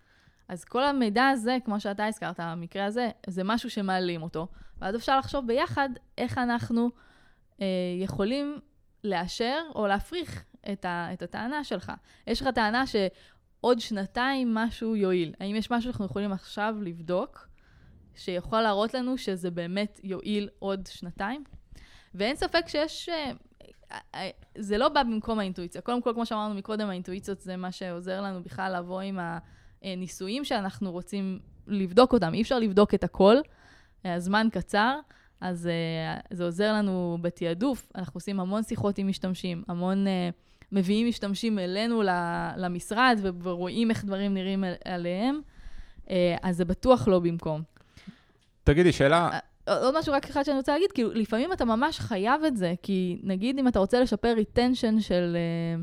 Speaker 1: אז כל המידע הזה, כמו שאתה הזכרת, המקרה הזה, זה משהו שמעלים אותו, ואז אפשר לחשוב ביחד איך אנחנו אה, יכולים לאשר או להפריך את, ה, את הטענה שלך. יש לך טענה שעוד שנתיים משהו יועיל. האם יש משהו שאנחנו יכולים עכשיו לבדוק, שיכול להראות לנו שזה באמת יועיל עוד שנתיים? ואין ספק שיש... אה, אה, זה לא בא במקום האינטואיציה. קודם כל, כמו שאמרנו מקודם, האינטואיציות זה מה שעוזר לנו בכלל לבוא עם הניסויים שאנחנו רוצים לבדוק אותם. אי אפשר לבדוק את הכל, הזמן קצר, אז זה עוזר לנו בתעדוף. אנחנו עושים המון שיחות עם משתמשים, המון... מביאים משתמשים אלינו למשרד ורואים איך דברים נראים עליהם, אז זה בטוח לא במקום.
Speaker 3: תגידי, שאלה...
Speaker 1: עוד משהו רק אחד שאני רוצה להגיד, כאילו, לפעמים אתה ממש חייב את זה, כי נגיד אם אתה רוצה לשפר retention של, אה,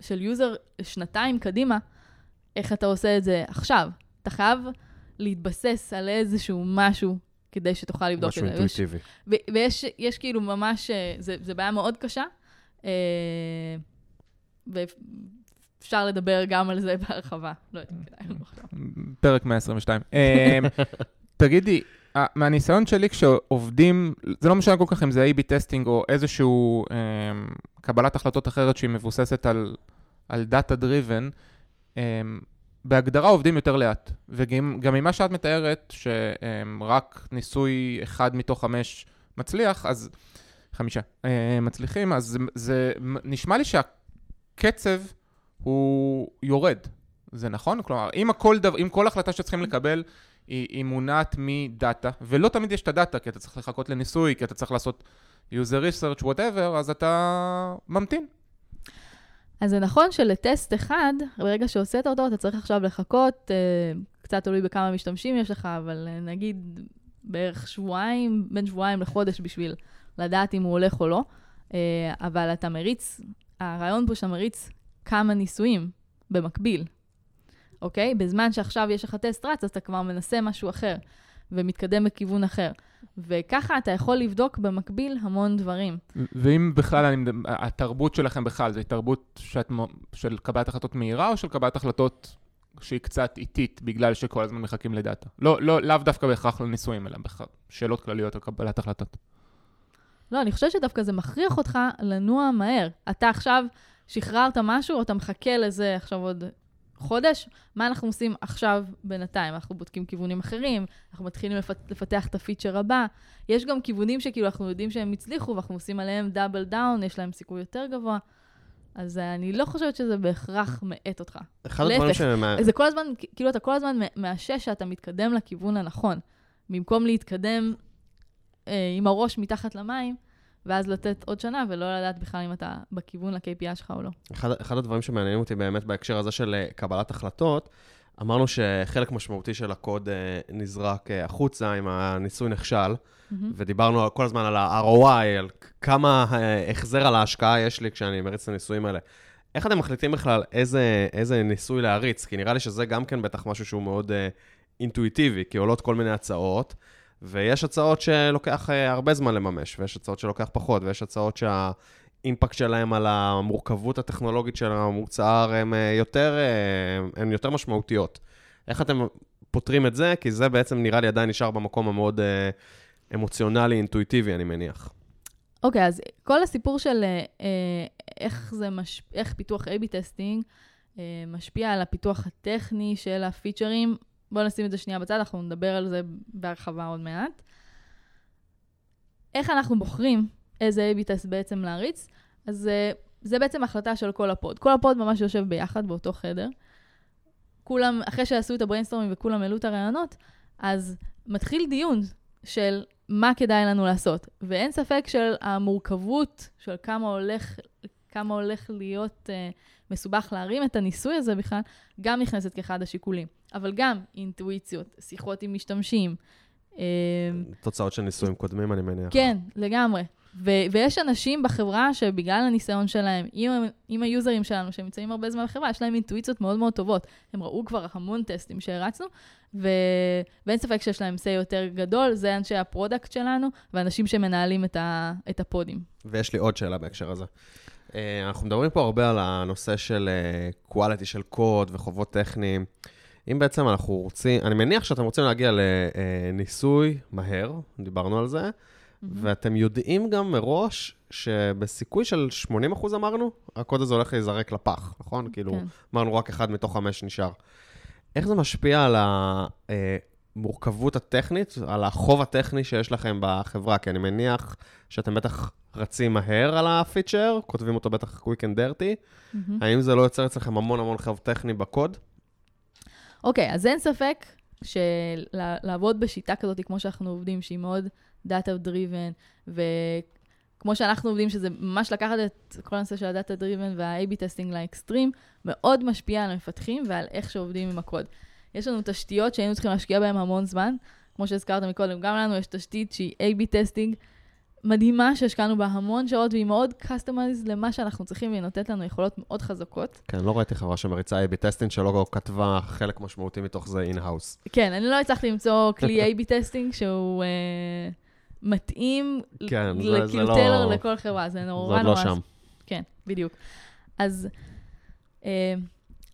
Speaker 1: של user שנתיים קדימה, איך אתה עושה את זה עכשיו? אתה חייב להתבסס על איזשהו משהו כדי שתוכל לבדוק את זה.
Speaker 2: משהו אינטואיטיבי.
Speaker 1: ויש יש כאילו ממש, אה, זה, זה בעיה מאוד קשה, אה, ואפשר לדבר גם על זה בהרחבה. לא יודעת, כדאי לנו עכשיו.
Speaker 3: פרק 122. תגידי, מהניסיון שלי כשעובדים, זה לא משנה כל כך אם זה A-B testing או איזשהו אה, קבלת החלטות אחרת שהיא מבוססת על, על Data Driven, אה, בהגדרה עובדים יותר לאט. וגם ממה שאת מתארת, שרק ניסוי אחד מתוך חמש מצליח, אז חמישה אה, מצליחים, אז זה, זה נשמע לי שהקצב הוא יורד. זה נכון? כלומר, אם, הכל דו, אם כל החלטה שצריכים לקבל היא, היא מונעת מדאטה, ולא תמיד יש את הדאטה, כי אתה צריך לחכות לניסוי, כי אתה צריך לעשות user research, whatever, אז אתה ממתין.
Speaker 1: אז זה נכון שלטסט אחד, ברגע שהוצאת אותו, אתה צריך עכשיו לחכות, אה, קצת תלוי בכמה משתמשים יש לך, אבל אה, נגיד בערך שבועיים, בין שבועיים לחודש בשביל לדעת אם הוא הולך או לא. אה, אבל אתה מריץ, הרעיון פה שאתה מריץ כמה ניסויים במקביל. אוקיי? בזמן שעכשיו יש לך טסט רץ, אז אתה כבר מנסה משהו אחר, ומתקדם בכיוון אחר. וככה אתה יכול לבדוק במקביל המון דברים.
Speaker 3: ואם בכלל, אני, התרבות שלכם בכלל, זו תרבות שאת, של קבלת החלטות מהירה, או של קבלת החלטות שהיא קצת איטית, בגלל שכל הזמן מחכים לדאטה? לא, לא, לאו דווקא בהכרח לניסויים, אלא בכלל שאלות כלליות על קבלת החלטות.
Speaker 1: לא, אני חושבת שדווקא זה מכריח אותך לנוע מהר. אתה עכשיו שחררת משהו, או אתה מחכה לזה עכשיו עוד חודש, מה אנחנו עושים עכשיו בינתיים? אנחנו בודקים כיוונים אחרים, אנחנו מתחילים לפת, לפתח את ה feature הבא. יש גם כיוונים שכאילו אנחנו יודעים שהם הצליחו, ואנחנו עושים עליהם double down, יש להם סיכוי יותר גבוה. אז אני לא חושבת שזה בהכרח מאט אותך.
Speaker 2: אחד הדברים ש...
Speaker 1: זה כל הזמן, כאילו אתה כל הזמן מאשש שאתה מתקדם לכיוון הנכון. במקום להתקדם אה, עם הראש מתחת למים, ואז לתת עוד שנה, ולא לדעת בכלל אם אתה בכיוון ל-KPI שלך או לא.
Speaker 2: אחד, אחד הדברים שמעניינים אותי באמת בהקשר הזה של אה, קבלת החלטות, אמרנו שחלק משמעותי של הקוד אה, נזרק אה, החוצה אם הניסוי נכשל, mm-hmm. ודיברנו כל הזמן על ה-ROI, על כמה החזר על ההשקעה יש לי כשאני מריץ את הניסויים האלה. איך אתם מחליטים בכלל איזה, איזה ניסוי להריץ? כי נראה לי שזה גם כן בטח משהו שהוא מאוד אינטואיטיבי, כי עולות כל מיני הצעות. ויש הצעות שלוקח אה, הרבה זמן לממש, ויש הצעות שלוקח פחות, ויש הצעות שהאימפקט שלהם על המורכבות הטכנולוגית של המוצר הן אה, יותר, אה, יותר משמעותיות. איך אתם פותרים את זה? כי זה בעצם נראה לי עדיין נשאר במקום המאוד אמוציונלי, אינטואיטיבי, אני מניח.
Speaker 1: אוקיי, okay, אז כל הסיפור של אה, איך, מש... איך פיתוח A-B testing אה, משפיע על הפיתוח הטכני של ה featureים, בואו נשים את זה שנייה בצד, אנחנו נדבר על זה בהרחבה עוד מעט. איך אנחנו בוחרים איזה A-B test בעצם להריץ? אז uh, זה בעצם החלטה של כל ה pod. כל ה pod ממש יושב ביחד באותו חדר. כולם, אחרי שעשו את ה brainstormים וכולם העלו את הרעיונות, אז מתחיל דיון של מה כדאי לנו לעשות. ואין ספק של המורכבות של כמה הולך, כמה הולך להיות uh, מסובך להרים את הניסוי הזה בכלל, גם נכנסת כאחד השיקולים. אבל גם אינטואיציות, שיחות עם משתמשים.
Speaker 2: אה, תוצאות של ניסויים קודמים, אני מניח.
Speaker 1: כן, לגמרי. ו- ויש אנשים בחברה שבגלל הניסיון שלהם, עם, עם היוזרים שלנו שנמצאים הרבה זמן בחברה, יש להם אינטואיציות מאוד מאוד טובות. הם ראו כבר המון טסטים שהרצנו. ואין ספק שיש להם say יותר גדול, זה אנשי ה product שלנו, ואנשים שמנהלים את, ה... את ה podים.
Speaker 2: ויש לי עוד שאלה בהקשר הזה. אה, אנחנו מדברים פה הרבה על הנושא של quality אה, של קוד וחובות טכניים. אם בעצם אנחנו רוצים, אני מניח שאתם רוצים להגיע לניסוי מהר, דיברנו על זה, ואתם יודעים גם מראש שבסיכוי של 80% אמרנו, הקוד הזה הולך להיזרק לפח, נכון? כאילו,
Speaker 1: כן.
Speaker 2: אמרנו רק אחד מתוך חמש נשאר. איך זה משפיע על המורכבות הטכנית, על החוב הטכני שיש לכם בחברה? כי אני מניח שאתם בטח רצים מהר על הפיצ'ר, כותבים אותו בטח quick and dirty.
Speaker 1: מהמם.
Speaker 2: האם זה לא יוצר אצלכם המון המון חוב טכני בקוד?
Speaker 1: אוקיי, אז אין ספק שלעבוד בשיטה כזאת, כמו שאנחנו עובדים, שהיא מאוד Data Driven, וכמו שאנחנו עובדים, שזה ממש לקחת את כל הנושא של ה-Data Driven וה-AB testing ל extreme, מאוד משפיע על המפתחים ועל איך שעובדים עם הקוד. יש לנו תשתיות שהיינו צריכים להשקיע בהן המון זמן, כמו שהזכרת מקודם, גם לנו יש תשתית שהיא AB testing מדהימה, שהשקענו בה המון שעות, והיא מאוד customized למה שאנחנו צריכים, והיא נותנת לנו יכולות מאוד חזקות.
Speaker 2: כן, לא ראיתי חברה שמריצה A-B testing שלא כתבה חלק משמעותי מתוך זה in-house.
Speaker 1: כן, אני לא הצלחתי למצוא כלי A-B testing שהוא אה, מתאים,
Speaker 2: כן, זה- זה לא-
Speaker 1: tailor לכל חברה, זה
Speaker 2: זה
Speaker 1: נורא
Speaker 2: עוד לא
Speaker 1: נורא...
Speaker 2: שם.
Speaker 1: כן, בדיוק. אז, אה,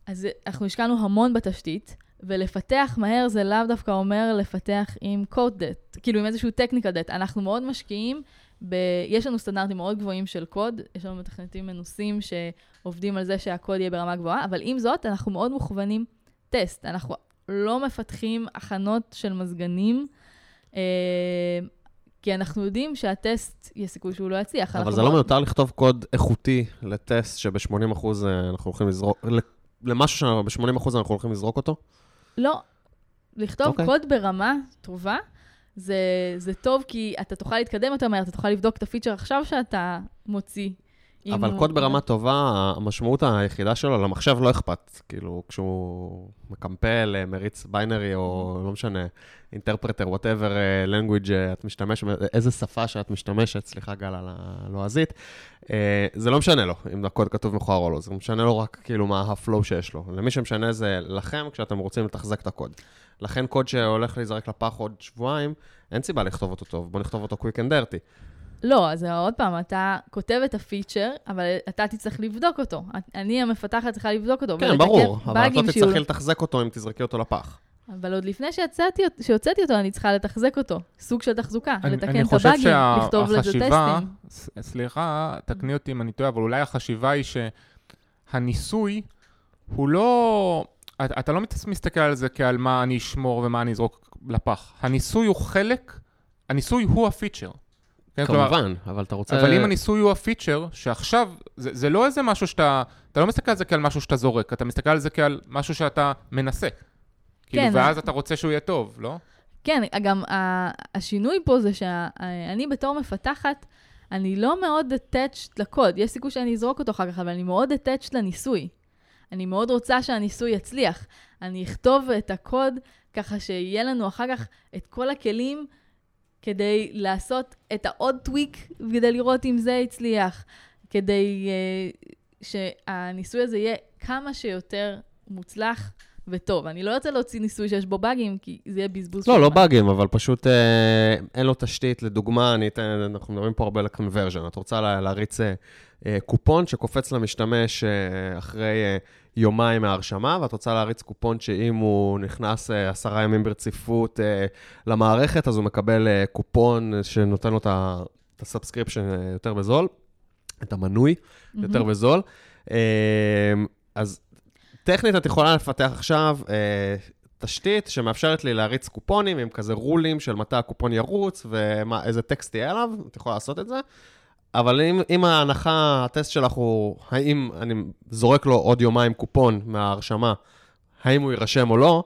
Speaker 1: אז אנחנו השקענו המון בתשתית, ולפתח מהר זה לאו דווקא אומר לפתח עם code debt, כאילו עם איזשהו technical debt. אנחנו מאוד משקיעים, ב... יש לנו סטנדרטים מאוד גבוהים של קוד, יש לנו מתכנתים מנוסים שעובדים על זה שהקוד יהיה ברמה גבוהה, אבל עם זאת, אנחנו מאוד מוכוונים טסט. אנחנו לא מפתחים הכנות של מזגנים, אה, כי אנחנו יודעים שהטסט, יש סיכוי שהוא לא יצליח.
Speaker 2: אבל זה לא
Speaker 1: מאוד-
Speaker 2: מיותר לכתוב קוד איכותי לטסט שב-80% אנחנו הולכים לזרוק, למשהו שב-80% אנחנו הולכים לזרוק אותו?
Speaker 1: לא. לכתוב
Speaker 2: אוקיי.
Speaker 1: okay. קוד ברמה טובה, זה, זה טוב כי אתה תוכל להתקדם יותר מהר, אתה תוכל לבדוק את הפיצ'ר עכשיו שאתה מוציא.
Speaker 2: אבל קוד ברמה טובה, המשמעות היחידה שלו, למחשב לא אכפת. כאילו, כשהוא מקמפל, אה, מריץ binary, או לא משנה, interpreter, whatever, language אה, את משתמשת, איזה שפה שאת משתמשת, סליחה גל על הלועזית, אה, זה לא משנה לו אם הקוד כתוב מכוער או לא, זה משנה לו רק כאילו מה ה flow שיש לו. למי שמשנה זה לכם כשאתם רוצים לתחזק את הקוד. לכן קוד שהולך להיזרק לפח עוד שבועיים, אין סיבה לכתוב אותו טוב, בוא נכתוב אותו quick and dirty.
Speaker 1: לא, אז עוד פעם, אתה כותב את הפיצ'ר, אבל אתה תצטרך לבדוק אותו. אני המפתחת צריכה לבדוק אותו.
Speaker 2: כן, ברור, אבל את לא תצטרכי לתחזק אותו אם תזרקי אותו לפח.
Speaker 1: אבל עוד לפני שיצאתי, שהוצאתי אותו, אני צריכה לתחזק אותו. סוג של תחזוקה,
Speaker 3: אני,
Speaker 1: לתקן
Speaker 3: אני
Speaker 1: את
Speaker 3: חושב
Speaker 1: הבאגים, לכתוב לזה טסטים.
Speaker 3: ס- סליחה, תקני אותי אם אני טועה, אבל אולי החשיבה היא שהניסוי הוא לא... אתה, אתה לא מת- מסתכל על זה כעל מה אני אשמור ומה אני אזרוק לפח. הניסוי הוא חלק, הניסוי הוא הפיצ'ר. כן, כלומר,
Speaker 2: כמובן, אבל אתה רוצה...
Speaker 3: אבל אם הניסוי הוא הפיצ'ר, שעכשיו, זה, זה לא איזה משהו שאתה, אתה לא מסתכל על זה כעל משהו שאתה זורק, אתה מסתכל על זה כעל משהו שאתה מנסה. כאילו,
Speaker 1: כן.
Speaker 3: ואז אתה רוצה שהוא יהיה טוב, לא?
Speaker 1: כן, גם ה- השינוי פה זה שאני בתור מפתחת, אני לא מאוד attached לקוד. יש סיכוי שאני אזרוק אותו אחר כך, אבל אני מאוד attached לניסוי. אני מאוד רוצה שהניסוי יצליח. אני אכתוב את הקוד ככה שיהיה לנו אחר כך את כל הכלים כדי לעשות את העוד טוויק, כדי לראות אם זה הצליח, כדי uh, שהניסוי הזה יהיה כמה שיותר מוצלח וטוב. אני לא רוצה להוציא ניסוי שיש בו באגים, כי זה יהיה בזבוז
Speaker 2: לא, לא. באגים, אבל פשוט אה, אין לו תשתית. לדוגמה, אני אתן, אנחנו מדברים פה הרבה על conversion. את רוצה לה, להריץ אה, אה, קופון שקופץ למשתמש אה, אחרי אה, יומיים מההרשמה, ואת רוצה להריץ קופון שאם הוא נכנס אה, עשרה ימים ברציפות אה, למערכת, אז הוא מקבל אה, קופון שנותן לו את ה subscription יותר בזול, את המנוי יותר
Speaker 1: מהמם.
Speaker 2: בזול. אז טכנית את יכולה לפתח עכשיו תשתית שמאפשרת לי להריץ קופונים עם כזה רולים של מתי הקופון ירוץ ואיזה טקסט יהיה עליו, את יכולה לעשות את זה. אבל אם, אם ההנחה, הטסט שלך הוא האם אני זורק לו עוד יומיים קופון מההרשמה, האם הוא יירשם או לא,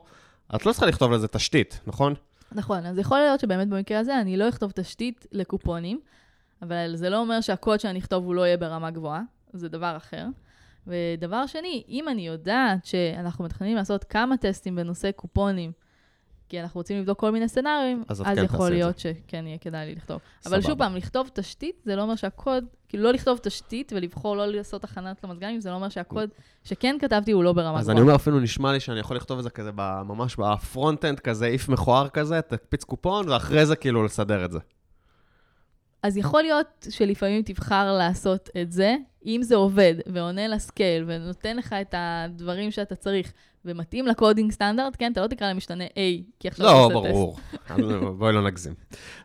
Speaker 2: את לא צריכה לכתוב לזה תשתית, נכון?
Speaker 1: נכון, אז יכול להיות שבאמת במקרה הזה אני לא אכתוב תשתית לקופונים, אבל זה לא אומר שהקוד שאני אכתוב הוא לא יהיה ברמה גבוהה, זה דבר אחר. ודבר שני, אם אני יודעת שאנחנו מתכננים לעשות כמה טסטים בנושא קופונים, כי אנחנו רוצים לבדוק כל מיני scenarioנים,
Speaker 2: אז
Speaker 1: אז,
Speaker 2: כן
Speaker 1: יכול להיות שכן יהיה כדאי לי לכתוב. אבל
Speaker 2: סבבה.
Speaker 1: שוב פעם, לכתוב תשתית זה לא אומר שהקוד, כאילו לא לכתוב תשתית ולבחור לא לעשות הכנת למזגנים, זה לא אומר שהקוד שכן כתבתי הוא לא ברמה גבוהה.
Speaker 2: אז אני אומר, אפילו נשמע לי שאני יכול לכתוב את זה כזה ממש ב front-end, כזה if מכוער כזה, תקפיץ קופון, ואחרי זה כאילו לסדר את זה.
Speaker 1: אז יכול להיות שלפעמים תבחר לעשות את זה, אם זה עובד ועונה לסקייל ונותן לך את הדברים שאתה צריך ומתאים לקודינג סטנדרט, כן, אתה לא תקרא למשתנה A, כי עכשיו
Speaker 2: לא,
Speaker 1: אתה עושה טסט.
Speaker 2: ברור. בואי לא נגזים.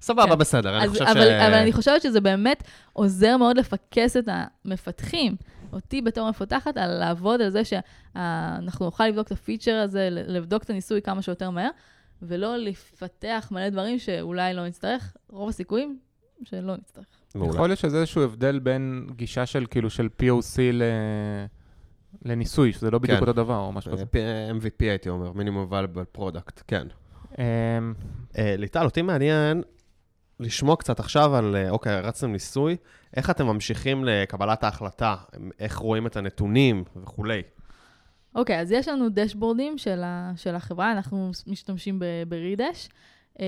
Speaker 2: סבבה,
Speaker 1: כן.
Speaker 2: בסדר, אני חושב ש...
Speaker 1: אבל, אני חושבת שזה באמת עוזר מאוד לפקס את המפתחים, אותי בתור מפתחת, על לעבוד על זה שאנחנו נוכל לבדוק את הפיצ'ר הזה, לבדוק את הניסוי כמה שיותר מהר, ולא לפתח מלא דברים שאולי לא נצטרך, רוב הסיכואים שלא נצטרך.
Speaker 2: מעולה.
Speaker 3: יכול להיות שזה איזשהו הבדל בין גישה של כאילו של POC ל... לניסוי, שזה לא בדיוק
Speaker 2: כן.
Speaker 3: אותו דבר או משהו כזה.
Speaker 2: אה, MVP הייתי אומר, מינימום valuable product, כן.
Speaker 3: אמ,
Speaker 2: אה, ליטל, אותי מעניין לשמוע קצת עכשיו על, אה, אוקיי, רצתם ניסוי, איך אתם ממשיכים לקבלת ההחלטה, איך רואים את הנתונים וכולי.
Speaker 1: אוקיי, אז יש לנו dashboardים של, ה, של החברה, אנחנו משתמשים ב- ברידש, אה,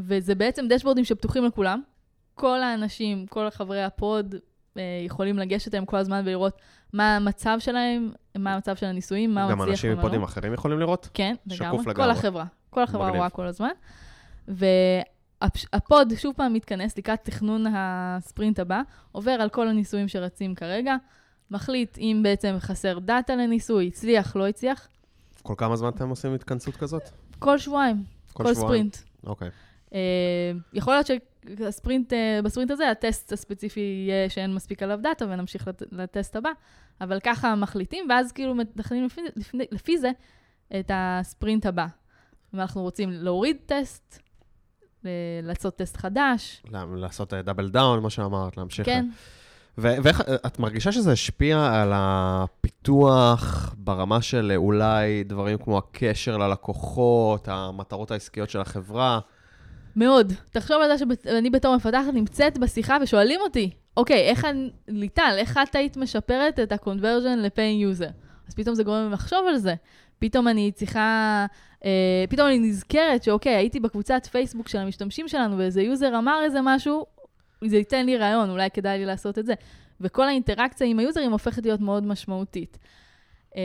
Speaker 1: וזה בעצם dashboardים שפתוחים לכולם. כל האנשים, כל חברי ה pod אה, יכולים לגשת אליהם כל הזמן ולראות מה המצב שלהם, מה המצב של הניסויים, מה
Speaker 2: גם
Speaker 1: מצליח
Speaker 2: אנשים
Speaker 1: ומה לא.
Speaker 2: מ podים אחרים יכולים לראות?
Speaker 1: כן,
Speaker 2: שקוף
Speaker 1: לגמרי. כל. החברה. כל החברה. רואה כל הזמן. וה pod שוב פעם מתכנס לקראת תכנון הספרינט הבא, עובר על כל הניסויים שרצים כרגע, מחליט אם בעצם חסר data לניסוי, הצליח, לא הצליח,
Speaker 2: כל כמה זמן אתם עושים התכנסות כזאת?
Speaker 1: כל שבועיים, כל,
Speaker 2: שבועיים?
Speaker 1: ספרינט.
Speaker 2: אוקיי.
Speaker 1: אה, יכול להיות שהספרינט, אה, בספרינט הזה, הטסט הספציפי יהיה שאין מספיק עליו data ונמשיך לט, לטסט הבא, אבל ככה מחליטים, ואז כאילו מתכננים לפי, לפי, לפי זה את הספרינט הבא. אם אנחנו רוצים להוריד טסט, ל- לעשות טסט חדש,
Speaker 2: לעשות double down, מה שאמרת, להמשיך.
Speaker 1: כן.
Speaker 2: ואיך, את מרגישה שזה השפיע על הפיתוח ברמה של אולי דברים כמו הקשר ללקוחות, המטרות העסקיות של החברה?
Speaker 1: מאוד. תחשוב על זה שאני בתור מפתחת נמצאת בשיחה ושואלים אותי, אוקיי, איך אני, ליטל, איך את היית משפרת את ה-conversion ל-paying user? אז פתאום זה גורם לי לחשוב על זה. פתאום אני צריכה, אה, פתאום אני נזכרת שאוקיי, הייתי בקבוצת פייסבוק של המשתמשים שלנו ואיזה user אמר איזה משהו, זה ייתן לי רעיון, אולי כדאי לי לעשות את זה. וכל האינטראקציה עם ה userים הופכת להיות מאוד משמעותית. אה,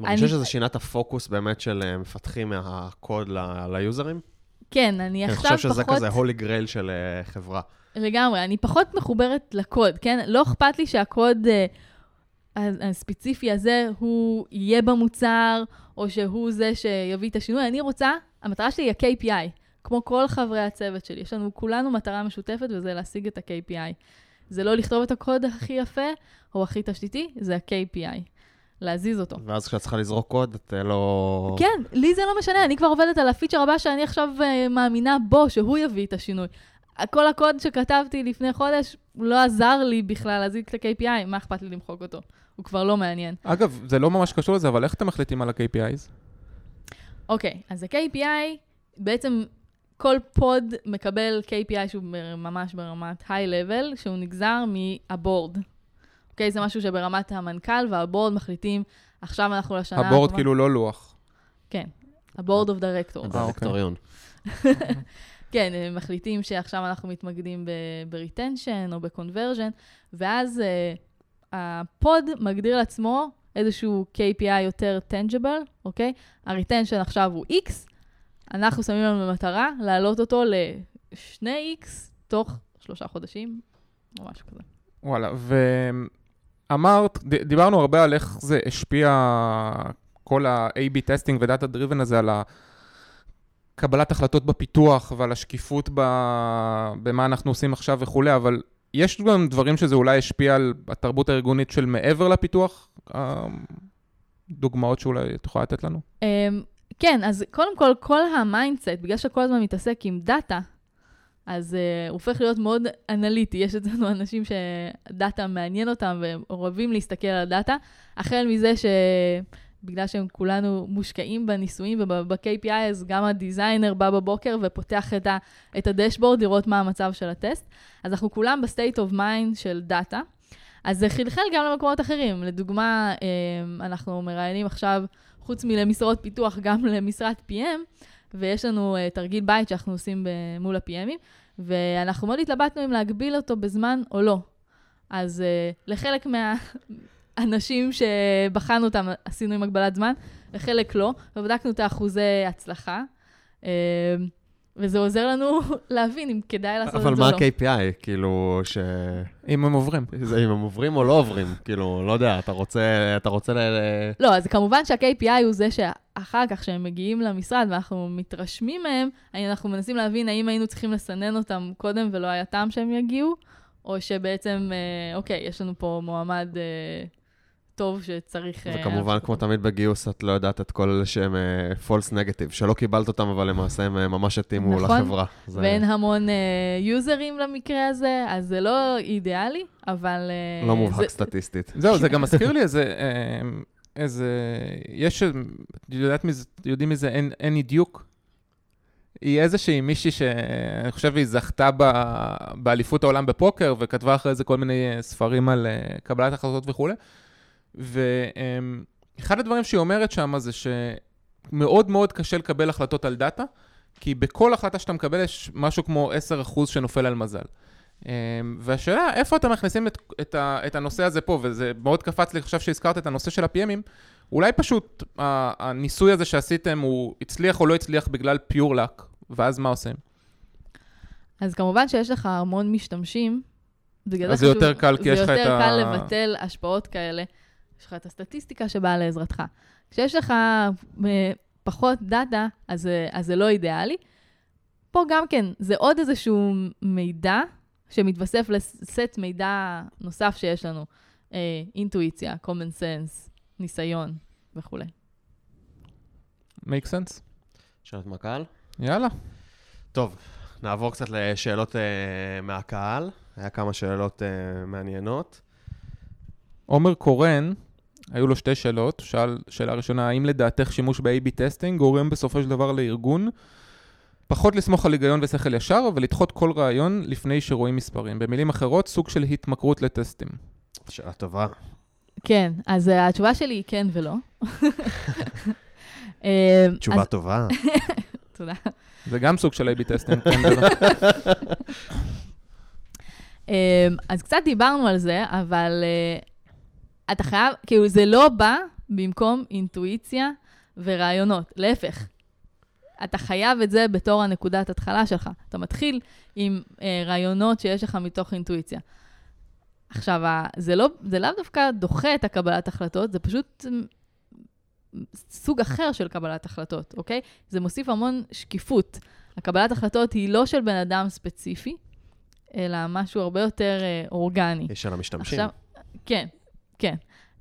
Speaker 2: מרגישה
Speaker 1: אני-
Speaker 2: שזה שינה את הפוקוס באמת של אה, מפתחים מהקוד ל- ל userים?
Speaker 1: כן, אני
Speaker 2: אני
Speaker 1: עכשיו
Speaker 2: חושב שזה
Speaker 1: פחות...
Speaker 2: כזה holy grail של אה, חברה.
Speaker 1: לגמרי, אני פחות מחוברת לקוד, כן? לא אכפת לי שהקוד ה- הספציפי הזה הוא יהיה במוצר, או שהוא זה שיביא את השינוי. אני רוצה, המטרה שלי היא ה-KPI, כמו כל חברי הצוות שלי. יש לנו כולנו מטרה משותפת, וזה להשיג את ה-KPI. זה לא לכתוב את הקוד הכי יפה, או הכי תשתיתי, זה ה-KPI. להזיז אותו.
Speaker 2: ואז כשאת צריכה לזרוק קוד, את אה, לא...
Speaker 1: כן, לי זה לא משנה, אני כבר עובדת על הפיצ'ר הבא שאני עכשיו uh, מאמינה בו, שהוא יביא את השינוי. כל הקוד שכתבתי לפני חודש לא עזר לי בכלל להזיק את ה-KPI, מה אכפת לי למחוק אותו? הוא כבר לא מעניין.
Speaker 3: אגב, זה לא ממש קשור לזה, אבל איך אתם מחליטים על ה-KPIs?
Speaker 1: אוקיי, אז ה-KPI, בעצם כל pod מקבל KPI שהוא ממש ברמת high-level, שהוא נגזר מה board. אוקיי, זה משהו שברמת המנכ"ל וה board מחליטים, עכשיו אנחנו לשנה
Speaker 3: ה
Speaker 1: board
Speaker 3: כאילו לא לוח.
Speaker 1: כן, ה board of directors.
Speaker 3: אה, אוקיי.
Speaker 2: דירקטוריון.
Speaker 1: כן, הם מחליטים שעכשיו אנחנו מתמקדים ב-retension או ב-conversion, ואז uh, ה pod מגדיר לעצמו איזשהו KPI יותר tangible, אוקיי? ה-retention עכשיו הוא X, אנחנו שמים לנו למטרה להעלות אותו ל-2X תוך שלושה חודשים, או משהו כזה.
Speaker 3: וואלה, ואמרת, ד- דיברנו הרבה על איך זה השפיע כל ה- AB testing ו data driven הזה על קבלת החלטות בפיתוח ועל השקיפות ב... במה אנחנו עושים עכשיו וכולי, אבל יש גם דברים שזה אולי השפיע על התרבות הארגונית של מעבר לפיתוח? אה, דוגמאות שאולי את יכולה לתת לנו?
Speaker 1: Um, כן, אז קודם כל, כל ה mindset, בגלל שכל הזמן מתעסק עם דאטה, אז uh, הוא הופך להיות מאוד אנליטי. יש אצלנו אנשים שדאטה מעניין אותם והם אוהבים להסתכל על הדאטה, החל מזה שבגלל שהם כולנו מושקעים בניסויים וב-KPI, אז גם ה designer בא בבוקר ופותח את, את הדשבורד לראות מה המצב של הטסט. אז אנחנו כולם ב-state of mind של דאטה. אז זה חלחל גם למקומות אחרים. לדוגמה, אה, אנחנו מראיינים עכשיו, חוץ מלמשרות פיתוח, גם למשרת PM, ויש לנו uh, תרגיל בית שאנחנו עושים ב- מול ה-PMים, ואנחנו מאוד התלבטנו אם להגביל אותו בזמן או לא. אז uh, לחלק מהאנשים שבחנו אותם עשינו עם הגבלת זמן, לחלק לא, ובדקנו את האחוזי הצלחה. Uh, וזה עוזר לנו להבין אם כדאי לעשות את זה
Speaker 2: אבל
Speaker 1: או
Speaker 2: מה
Speaker 1: לא.
Speaker 2: ה-KPI? כאילו, ש...
Speaker 3: אם הם עוברים.
Speaker 2: זה אם הם עוברים או לא עוברים? כאילו, לא יודע, אתה רוצה, אתה רוצה ל... ל-
Speaker 1: לא, אז כמובן שה-KPI הוא זה אחר כך, כשהם מגיעים למשרד ואנחנו מתרשמים מהם, אנחנו מנסים להבין האם היינו צריכים לסנן אותם קודם ולא היה טעם שהם יגיעו, או שבעצם, אה, אוקיי, יש לנו פה מועמד אה, טוב שצריך... אה,
Speaker 2: וכמובן, כמו תמיד בגיוס, את לא יודעת את כל אלה שהם אה, false negative, שלא קיבלת אותם, אבל למעשה הם אה, ממש התאימו
Speaker 1: נכון.
Speaker 2: לחברה. זה
Speaker 1: ואין המון אה, יוזרים למקרה הזה, אז זה לא אידיאלי, אבל... אה,
Speaker 2: לא מובהק
Speaker 1: זה-
Speaker 2: סטטיסטית.
Speaker 3: זהו, זה גם מזכיר לי איזה, אה, איזה, יש, יודעת מי זה, יודעים מי זה אין- אני דיוק? היא איזושהי מישהי שאני חושב היא זכתה ב- באליפות העולם בפוקר, וכתבה אחרי זה כל מיני אה, ספרים על אה, קבלת החלטות וכולי. ואחד הדברים שהיא אומרת שם זה שמאוד מאוד קשה לקבל החלטות על דאטה, כי בכל החלטה שאתה מקבל יש משהו כמו 10% שנופל על מזל. אמ, והשאלה, איפה אתם מכניסים את, את, ה, את הנושא הזה פה, וזה מאוד קפץ לי עכשיו שהזכרת את הנושא של ה-PMים, אולי פשוט הניסוי הזה שעשיתם הוא הצליח או לא הצליח בגלל פיור לק, ואז מה עושים?
Speaker 1: אז כמובן שיש לך המון משתמשים. בגלל
Speaker 3: אז זה יותר קל, כי יש לך
Speaker 1: זה
Speaker 3: את
Speaker 1: יותר
Speaker 3: ה-
Speaker 1: קל לבטל השפעות כאלה. יש לך את הסטטיסטיקה שבאה לעזרתך. כשיש לך אה, פחות דאטה, אז, זה- אז זה לא אידיאלי. פה גם כן, זה עוד איזשהו מידע שמתווסף לסט מידע נוסף שיש לנו. אה, אינטואיציה, common sense, ניסיון וכולי.
Speaker 3: make sense?
Speaker 2: שאלות מהקהל?
Speaker 3: יאללה.
Speaker 2: טוב, נעבור קצת לשאלות אה, מהקהל. היה כמה שאלות אה, מעניינות.
Speaker 3: עומר קורן, היו לו שתי שאלות. שאל, שאלה ראשונה, האם לדעתך שימוש ב- AB testing גורם בסופו של דבר לארגון פחות לסמוך על היגיון ושכל ישר ולדחות כל רעיון לפני שרואים מספרים? במילים אחרות, סוג של התמכרות לטסטים.
Speaker 2: שאלה טובה.
Speaker 1: כן, אז אה, התשובה שלי היא כן ולא. אה,
Speaker 2: תשובה טובה.
Speaker 1: תודה.
Speaker 3: זה גם סוג של A-B testing, כן ולא.
Speaker 1: אמ, אז קצת דיברנו על זה, אבל uh, אתה חייב, כאילו זה לא בא במקום אינטואיציה ורעיונות, להפך. אתה חייב את זה בתור הנקודת התחלה שלך. אתה מתחיל עם uh, רעיונות שיש לך מתוך אינטואיציה. עכשיו, זה, לא, זה לאו דווקא דוחה את הקבלת החלטות, זה פשוט אמ, סוג אחר של קבלת החלטות, אוקיי? זה מוסיף המון שקיפות. הקבלת החלטות היא לא של בן אדם ספציפי, אלא משהו הרבה יותר אה, אורגני.
Speaker 2: יש על המשתמשים.
Speaker 1: עכשיו, כן, כן.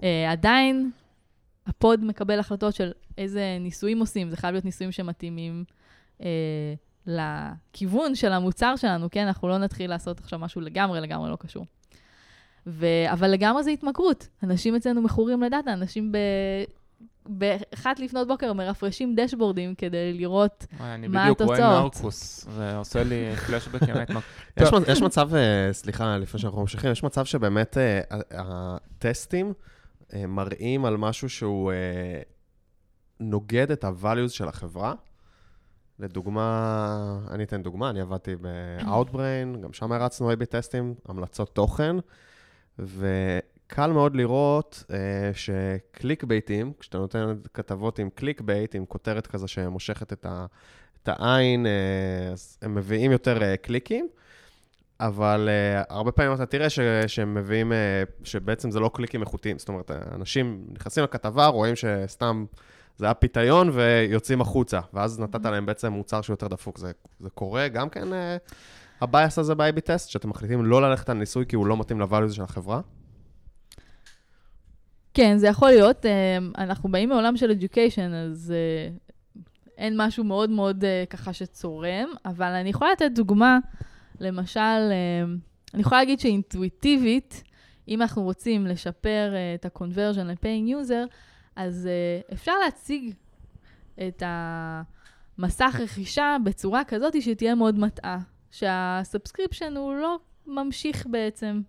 Speaker 1: אה, עדיין הפוד מקבל החלטות של איזה ניסויים עושים, זה חייב להיות ניסויים שמתאימים אה, לכיוון של המוצר שלנו, כן? אנחנו לא נתחיל לעשות עכשיו משהו לגמרי, לגמרי לא קשור. ו... אבל לגמרי זה התמכרות. אנשים אצלנו מכורים לדאטה, אנשים ב... באחת לפנות בוקר מרפרשים דשבורדים כדי לראות
Speaker 3: וואי, אני
Speaker 1: מה
Speaker 3: בדיוק רואה
Speaker 1: התוצאות?
Speaker 3: נרקוס, זה עושה לי פלשבקים.
Speaker 2: יש, מצב, אה, סליחה, לפני שאנחנו ממשיכים, יש מצב שבאמת אה, ה- הטסטים אה, מראים על משהו שהוא נוגד את ה-values של החברה. לדוגמה, אני אתן דוגמה, אני עבדתי ב-Outbrain, גם שם הרצנו A-B טסטים, המלצות תוכן, וקל מאוד לראות אה, שקליק בייטים, כשאתה נותן כתבות עם click bait, עם כותרת כזה שמושכת את, ה, את העין, אה, אז הם מביאים יותר אה, קליקים. אבל uh, הרבה פעמים אתה תראה ש, שהם מביאים, uh, שבעצם זה לא קליקים איכותיים. זאת אומרת, אנשים נכנסים לכתבה, רואים שסתם זה היה פיתיון ויוצאים החוצה, ואז נתת להם בעצם מוצר שהוא יותר דפוק. זה, זה קורה גם כן, uh, הבייס הזה ב-AB טסט, שאתם מחליטים לא ללכת על ניסוי כי הוא לא מתאים ל-values של החברה?
Speaker 1: כן, זה יכול להיות. אה, אנחנו באים מעולם של education, אז אה, אין משהו מאוד מאוד אה, ככה שצורם, אבל אני יכולה לתת דוגמה, למשל, אה, אני יכולה להגיד שאינטואיטיבית, אם אנחנו רוצים לשפר אה, את ה-conversion ל-paying user, אז אה, אפשר להציג את המסך רכישה בצורה כזאת שתהיה מאוד מטעה, שה subscription הוא לא ממשיך בעצם.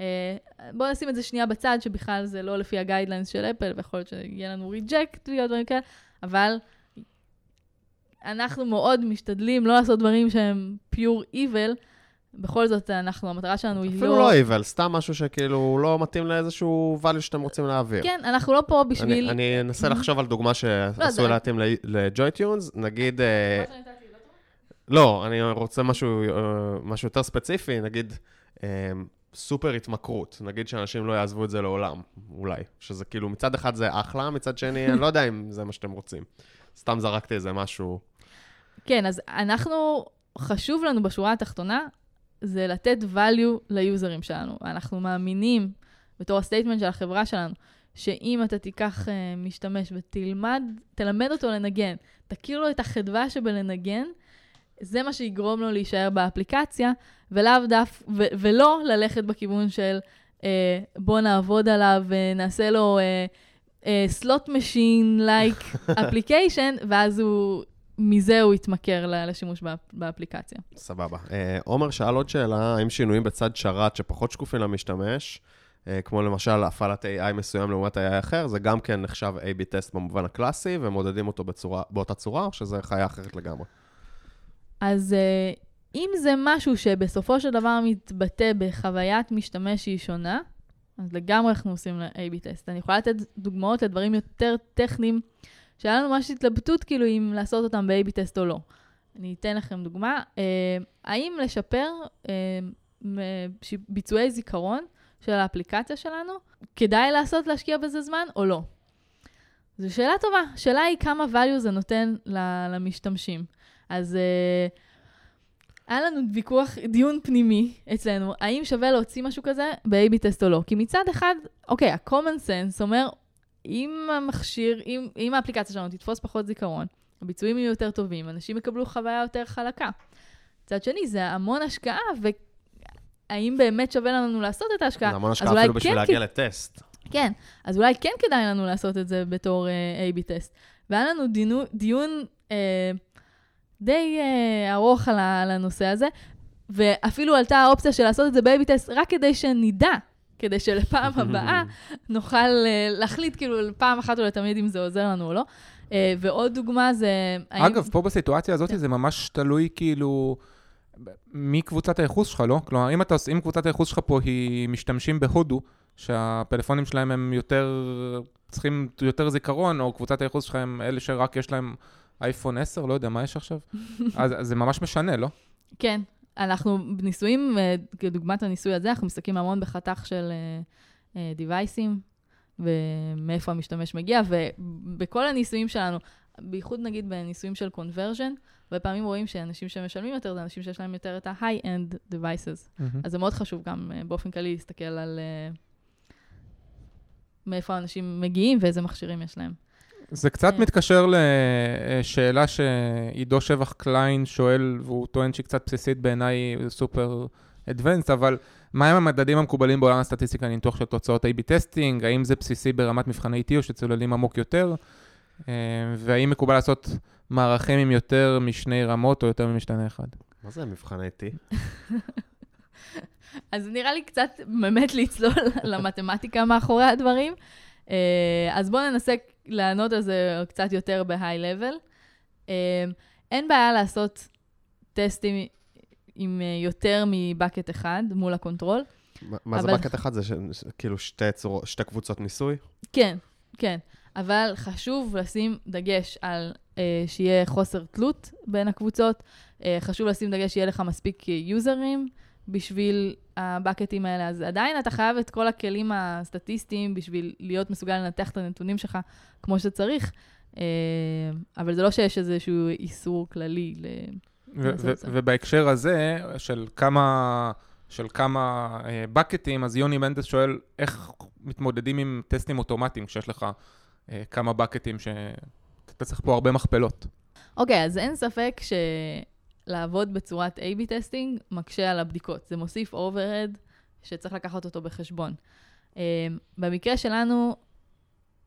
Speaker 1: אה, בואו נשים את זה שנייה בצד, שבכלל זה לא לפי ה guidelines של אפל, ויכול להיות שיהיה לנו reject ודברים כאלה, אבל אנחנו מאוד משתדלים לא לעשות דברים שהם pure evil. בכל זאת, אנחנו, המטרה שלנו היא
Speaker 2: אפילו לא evil, סתם משהו שכאילו לא מתאים לאיזשהו value שאתם רוצים להעביר.
Speaker 1: כן, אנחנו לא פה בשביל...
Speaker 2: אני, אנסה לחשוב על דוגמה
Speaker 1: לא,
Speaker 2: שעשוי להתאים לג'וי טיונס, נגיד... אה, לא, אני רוצה משהו, אה, משהו יותר ספציפי, נגיד, אה, סופר התמכרות. נגיד שאנשים לא יעזבו את זה לעולם, אולי. שזה כאילו, מצד אחד זה אחלה, מצד שני, אני לא יודע אם זה מה שאתם רוצים. סתם זרקתי איזה משהו.
Speaker 1: כן, אז אנחנו, חשוב לנו בשורה התחתונה, זה לתת value ליוזרים שלנו. אנחנו מאמינים, בתור ה statement של החברה שלנו, שאם אתה תיקח uh, משתמש ותלמד, תלמד אותו לנגן, תכיר לו את החדווה שבלנגן, זה מה שיגרום לו להישאר באפליקציה, ולאו דף, ו- ולא ללכת בכיוון של uh, בוא נעבוד עליו ונעשה לו uh, uh, slot machine like application, ואז הוא, מזה הוא יתמכר לשימוש באפליקציה.
Speaker 2: סבבה. עומר שאל עוד שאלה, האם שינויים בצד שרת שפחות שקופים למשתמש, אה, כמו למשל הפעלת AI מסוים לעומת AI אחר, זה גם כן נחשב A-B טסט במובן הקלאסי, ומודדים אותו בצורה, באותה צורה, או שזה חיה אחרת לגמרי?
Speaker 1: אז אה, אם זה משהו שבסופו של דבר מתבטא בחוויית משתמש שהיא שונה, אז לגמרי אנחנו עושים ל-AB טסט. אני יכולה לתת דוגמאות לדברים יותר טכניים, שהיה לנו ממש התלבטות כאילו אם לעשות אותם ב-AB טסט או לא. אני אתן לכם דוגמה. אה, האם לשפר ביצועי זיכרון של האפליקציה שלנו, כדאי לעשות להשקיע בזה זמן או לא? זו שאלה טובה. השאלה היא כמה value זה נותן למשתמשים. אז uh, היה לנו ויכוח, דיון פנימי אצלנו, האם שווה להוציא משהו כזה ב-AB טסט או לא. כי מצד אחד, אוקיי, ה-common sense אומר, אם המכשיר, אם, אם האפליקציה שלנו תתפוס פחות זיכרון, הביצועים יהיו יותר טובים, אנשים יקבלו חוויה יותר חלקה. מצד שני, זה המון השקעה, האם באמת שווה לנו לעשות את ההשקעה?
Speaker 2: זה המון השקעה אפילו כן בשביל להגיע לטסט.
Speaker 1: כן, אז אולי כן כדאי לנו לעשות את זה בתור uh, A-B טסט. והיה לנו דינו, דיון uh, די uh, ארוך על, על הנושא הזה, ואפילו עלתה האופציה של לעשות את זה ב-A-B טסט רק כדי שנדע, כדי שלפעם הבאה נוכל uh, להחליט כאילו פעם אחת ולתמיד אם זה עוזר לנו או לא. Uh, ועוד דוגמה זה...
Speaker 3: אגב, האם... פה בסיטואציה הזאת כן. זה ממש תלוי כאילו... מקבוצת הייחוס שלך, לא? כלומר, אם, אתה, אם קבוצת הייחוס שלך פה היא משתמשים בהודו, שהפלאפונים שלהם הם יותר, צריכים יותר זיכרון, או קבוצת הייחוס שלך הם אלה שרק יש להם אייפון 10, לא יודע, מה יש עכשיו? אז, אז זה ממש משנה, לא?
Speaker 1: כן. אנחנו בניסויים, אה, כדוגמת הניסוי הזה, אנחנו מסתכלים המון בחתך של דיווייסים, אה, אה, ומאיפה המשתמש מגיע, ובכל הניסויים שלנו, בייחוד נגיד בניסויים של קונברז'ן, הרבה פעמים רואים שאנשים שמשלמים יותר, זה אנשים שיש להם יותר את ה-high-end devices. Mm-hmm. אז זה מאוד חשוב גם באופן כללי להסתכל על uh, מאיפה האנשים מגיעים ואיזה מכשירים יש להם.
Speaker 3: זה קצת uh, מתקשר לשאלה שעידו שבח קליין שואל, והוא טוען שהיא קצת בסיסית בעיניי, סופר advanced, אבל מהם המדדים המקובלים בעולם הסטטיסטיקה לניתוח של תוצאות A-B טסטינג? האם זה בסיסי ברמת מבחני T או שצוללים עמוק יותר? והאם מקובל לעשות מערכים עם יותר משני רמות או יותר ממשתנה אחד.
Speaker 2: מה זה מבחני T?
Speaker 1: אז נראה לי קצת באמת לצלול למתמטיקה מאחורי הדברים. אה, אז בואו ננסה לענות על זה קצת יותר בהיי-לבל. אה, אין בעיה לעשות טסטים עם אה, יותר מ bucket אחד מול ה control.
Speaker 2: מה זה bucket אחד? זה כאילו שתי קבוצות ניסוי?
Speaker 1: כן, כן. אבל חשוב לשים דגש על אה, שיהיה חוסר תלות בין הקבוצות, אה, חשוב לשים דגש שיהיה לך מספיק יוזרים בשביל הבקטים האלה, אז עדיין אתה חייב את כל הכלים הסטטיסטיים בשביל להיות מסוגל לנתח את הנתונים שלך כמו שצריך, אה, אבל זה לא שיש איזשהו איסור כללי ל...
Speaker 3: ובהקשר הזה, של כמה... של כמה בקטים, אז יוני מנדס שואל איך מתמודדים עם טסטים אוטומטיים כשיש לך אה, כמה בקטים שאתה צריך פה הרבה מכפלות.
Speaker 1: אוקיי, okay, אז אין ספק שלעבוד בצורת A-B testing מקשה על הבדיקות. זה מוסיף overhead שצריך לקחת אותו בחשבון. Uh, במקרה שלנו,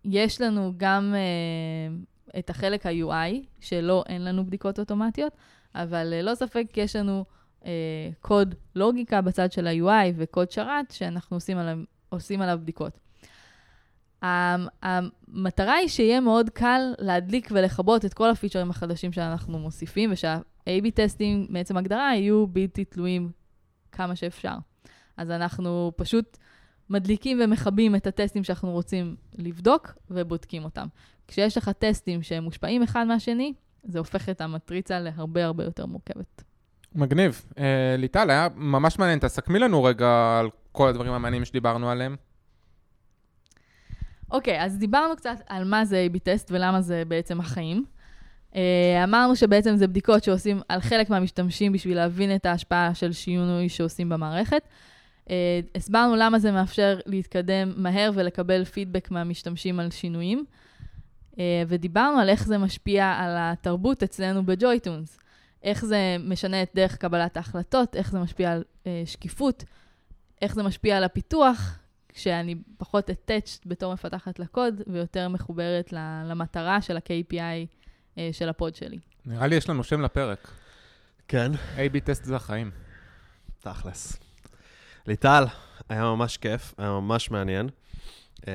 Speaker 1: יש לנו גם uh, את החלק ה-UI, שלא, אין לנו בדיקות אוטומטיות, אבל ללא ספק יש לנו uh, קוד לוגיקה בצד של ה-UI וקוד שרת שאנחנו עושים עליו, עושים עליו בדיקות. המטרה היא שיהיה מאוד קל להדליק ולכבות את כל הפיצ'רים החדשים שאנחנו מוסיפים, ושה-AB טסטים, מעצם הגדרה, יהיו בלתי תלויים כמה שאפשר. אז אנחנו פשוט מדליקים ומכבים את הטסטים שאנחנו רוצים לבדוק ובודקים אותם. כשיש לך טסטים שהם מושפעים אחד מהשני, זה הופך את המטריצה להרבה הרבה יותר מורכבת.
Speaker 3: מגניב. Uh, ליטל, היה ממש מעניין. תסכמי לנו רגע על כל הדברים המעניינים שדיברנו עליהם?
Speaker 1: אוקיי, אז דיברנו קצת על מה זה A-B טסט ולמה זה בעצם החיים. Uh, אמרנו שבעצם זה בדיקות שעושים על חלק מהמשתמשים בשביל להבין את ההשפעה של שינוי שעושים במערכת. Uh, הסברנו למה זה מאפשר להתקדם מהר ולקבל פידבק מהמשתמשים על שינויים. Uh, ודיברנו על איך זה משפיע על התרבות אצלנו בג'וי-טונס. איך זה משנה את דרך קבלת ההחלטות, איך זה משפיע על שקיפות, איך זה משפיע על הפיתוח, כשאני פחות attached בתור מפתחת לקוד ויותר מחוברת למטרה של ה-KPI אה, של ה pod שלי.
Speaker 3: נראה לי יש לנו שם לפרק.
Speaker 2: כן.
Speaker 3: A-B test זה החיים.
Speaker 2: תכלס. ליטל, היה ממש כיף, היה ממש מעניין, אה,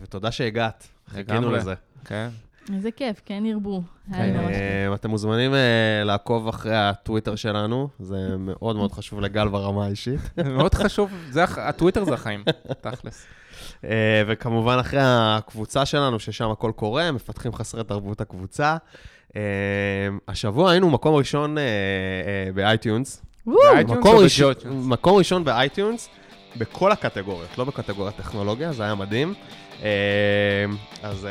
Speaker 2: ותודה שהגעת, חיכינו. לזה.
Speaker 3: כן.
Speaker 1: איזה כיף, כן ירבו. כיף.
Speaker 2: אה, אתם מוזמנים אה, לעקוב אחרי הטוויטר שלנו, זה מאוד מאוד חשוב לגל ברמה האישית.
Speaker 3: מאוד חשוב, הטוויטר זה החיים, תכלס.
Speaker 2: אה, וכמובן אחרי הקבוצה שלנו, ששם הכל קורה, מפתחים חסרי תרבות הקבוצה. אה, השבוע היינו מקום ראשון אה, באייטיונס. מקום ראשון- באייטיונס, בכל הקטגוריות, לא בקטגוריית טכנולוגיה, זה היה מדהים. אז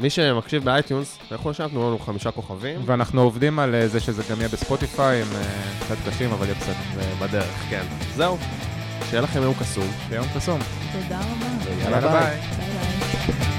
Speaker 2: מי שמקשיב באייטיונס, אתה יכול לשבת, תנו לנו חמישה כוכבים.
Speaker 3: ואנחנו עובדים על זה שזה גם יהיה בספוטיפיי, הם אה, קצת קשים, אבל יהיה בסדר.
Speaker 2: זה בדרך, כן. זהו, שיהיה לכם יום קסום.
Speaker 3: ביום קסום.
Speaker 1: תודה רבה.
Speaker 3: יאללה ביי.
Speaker 1: ביי ביי.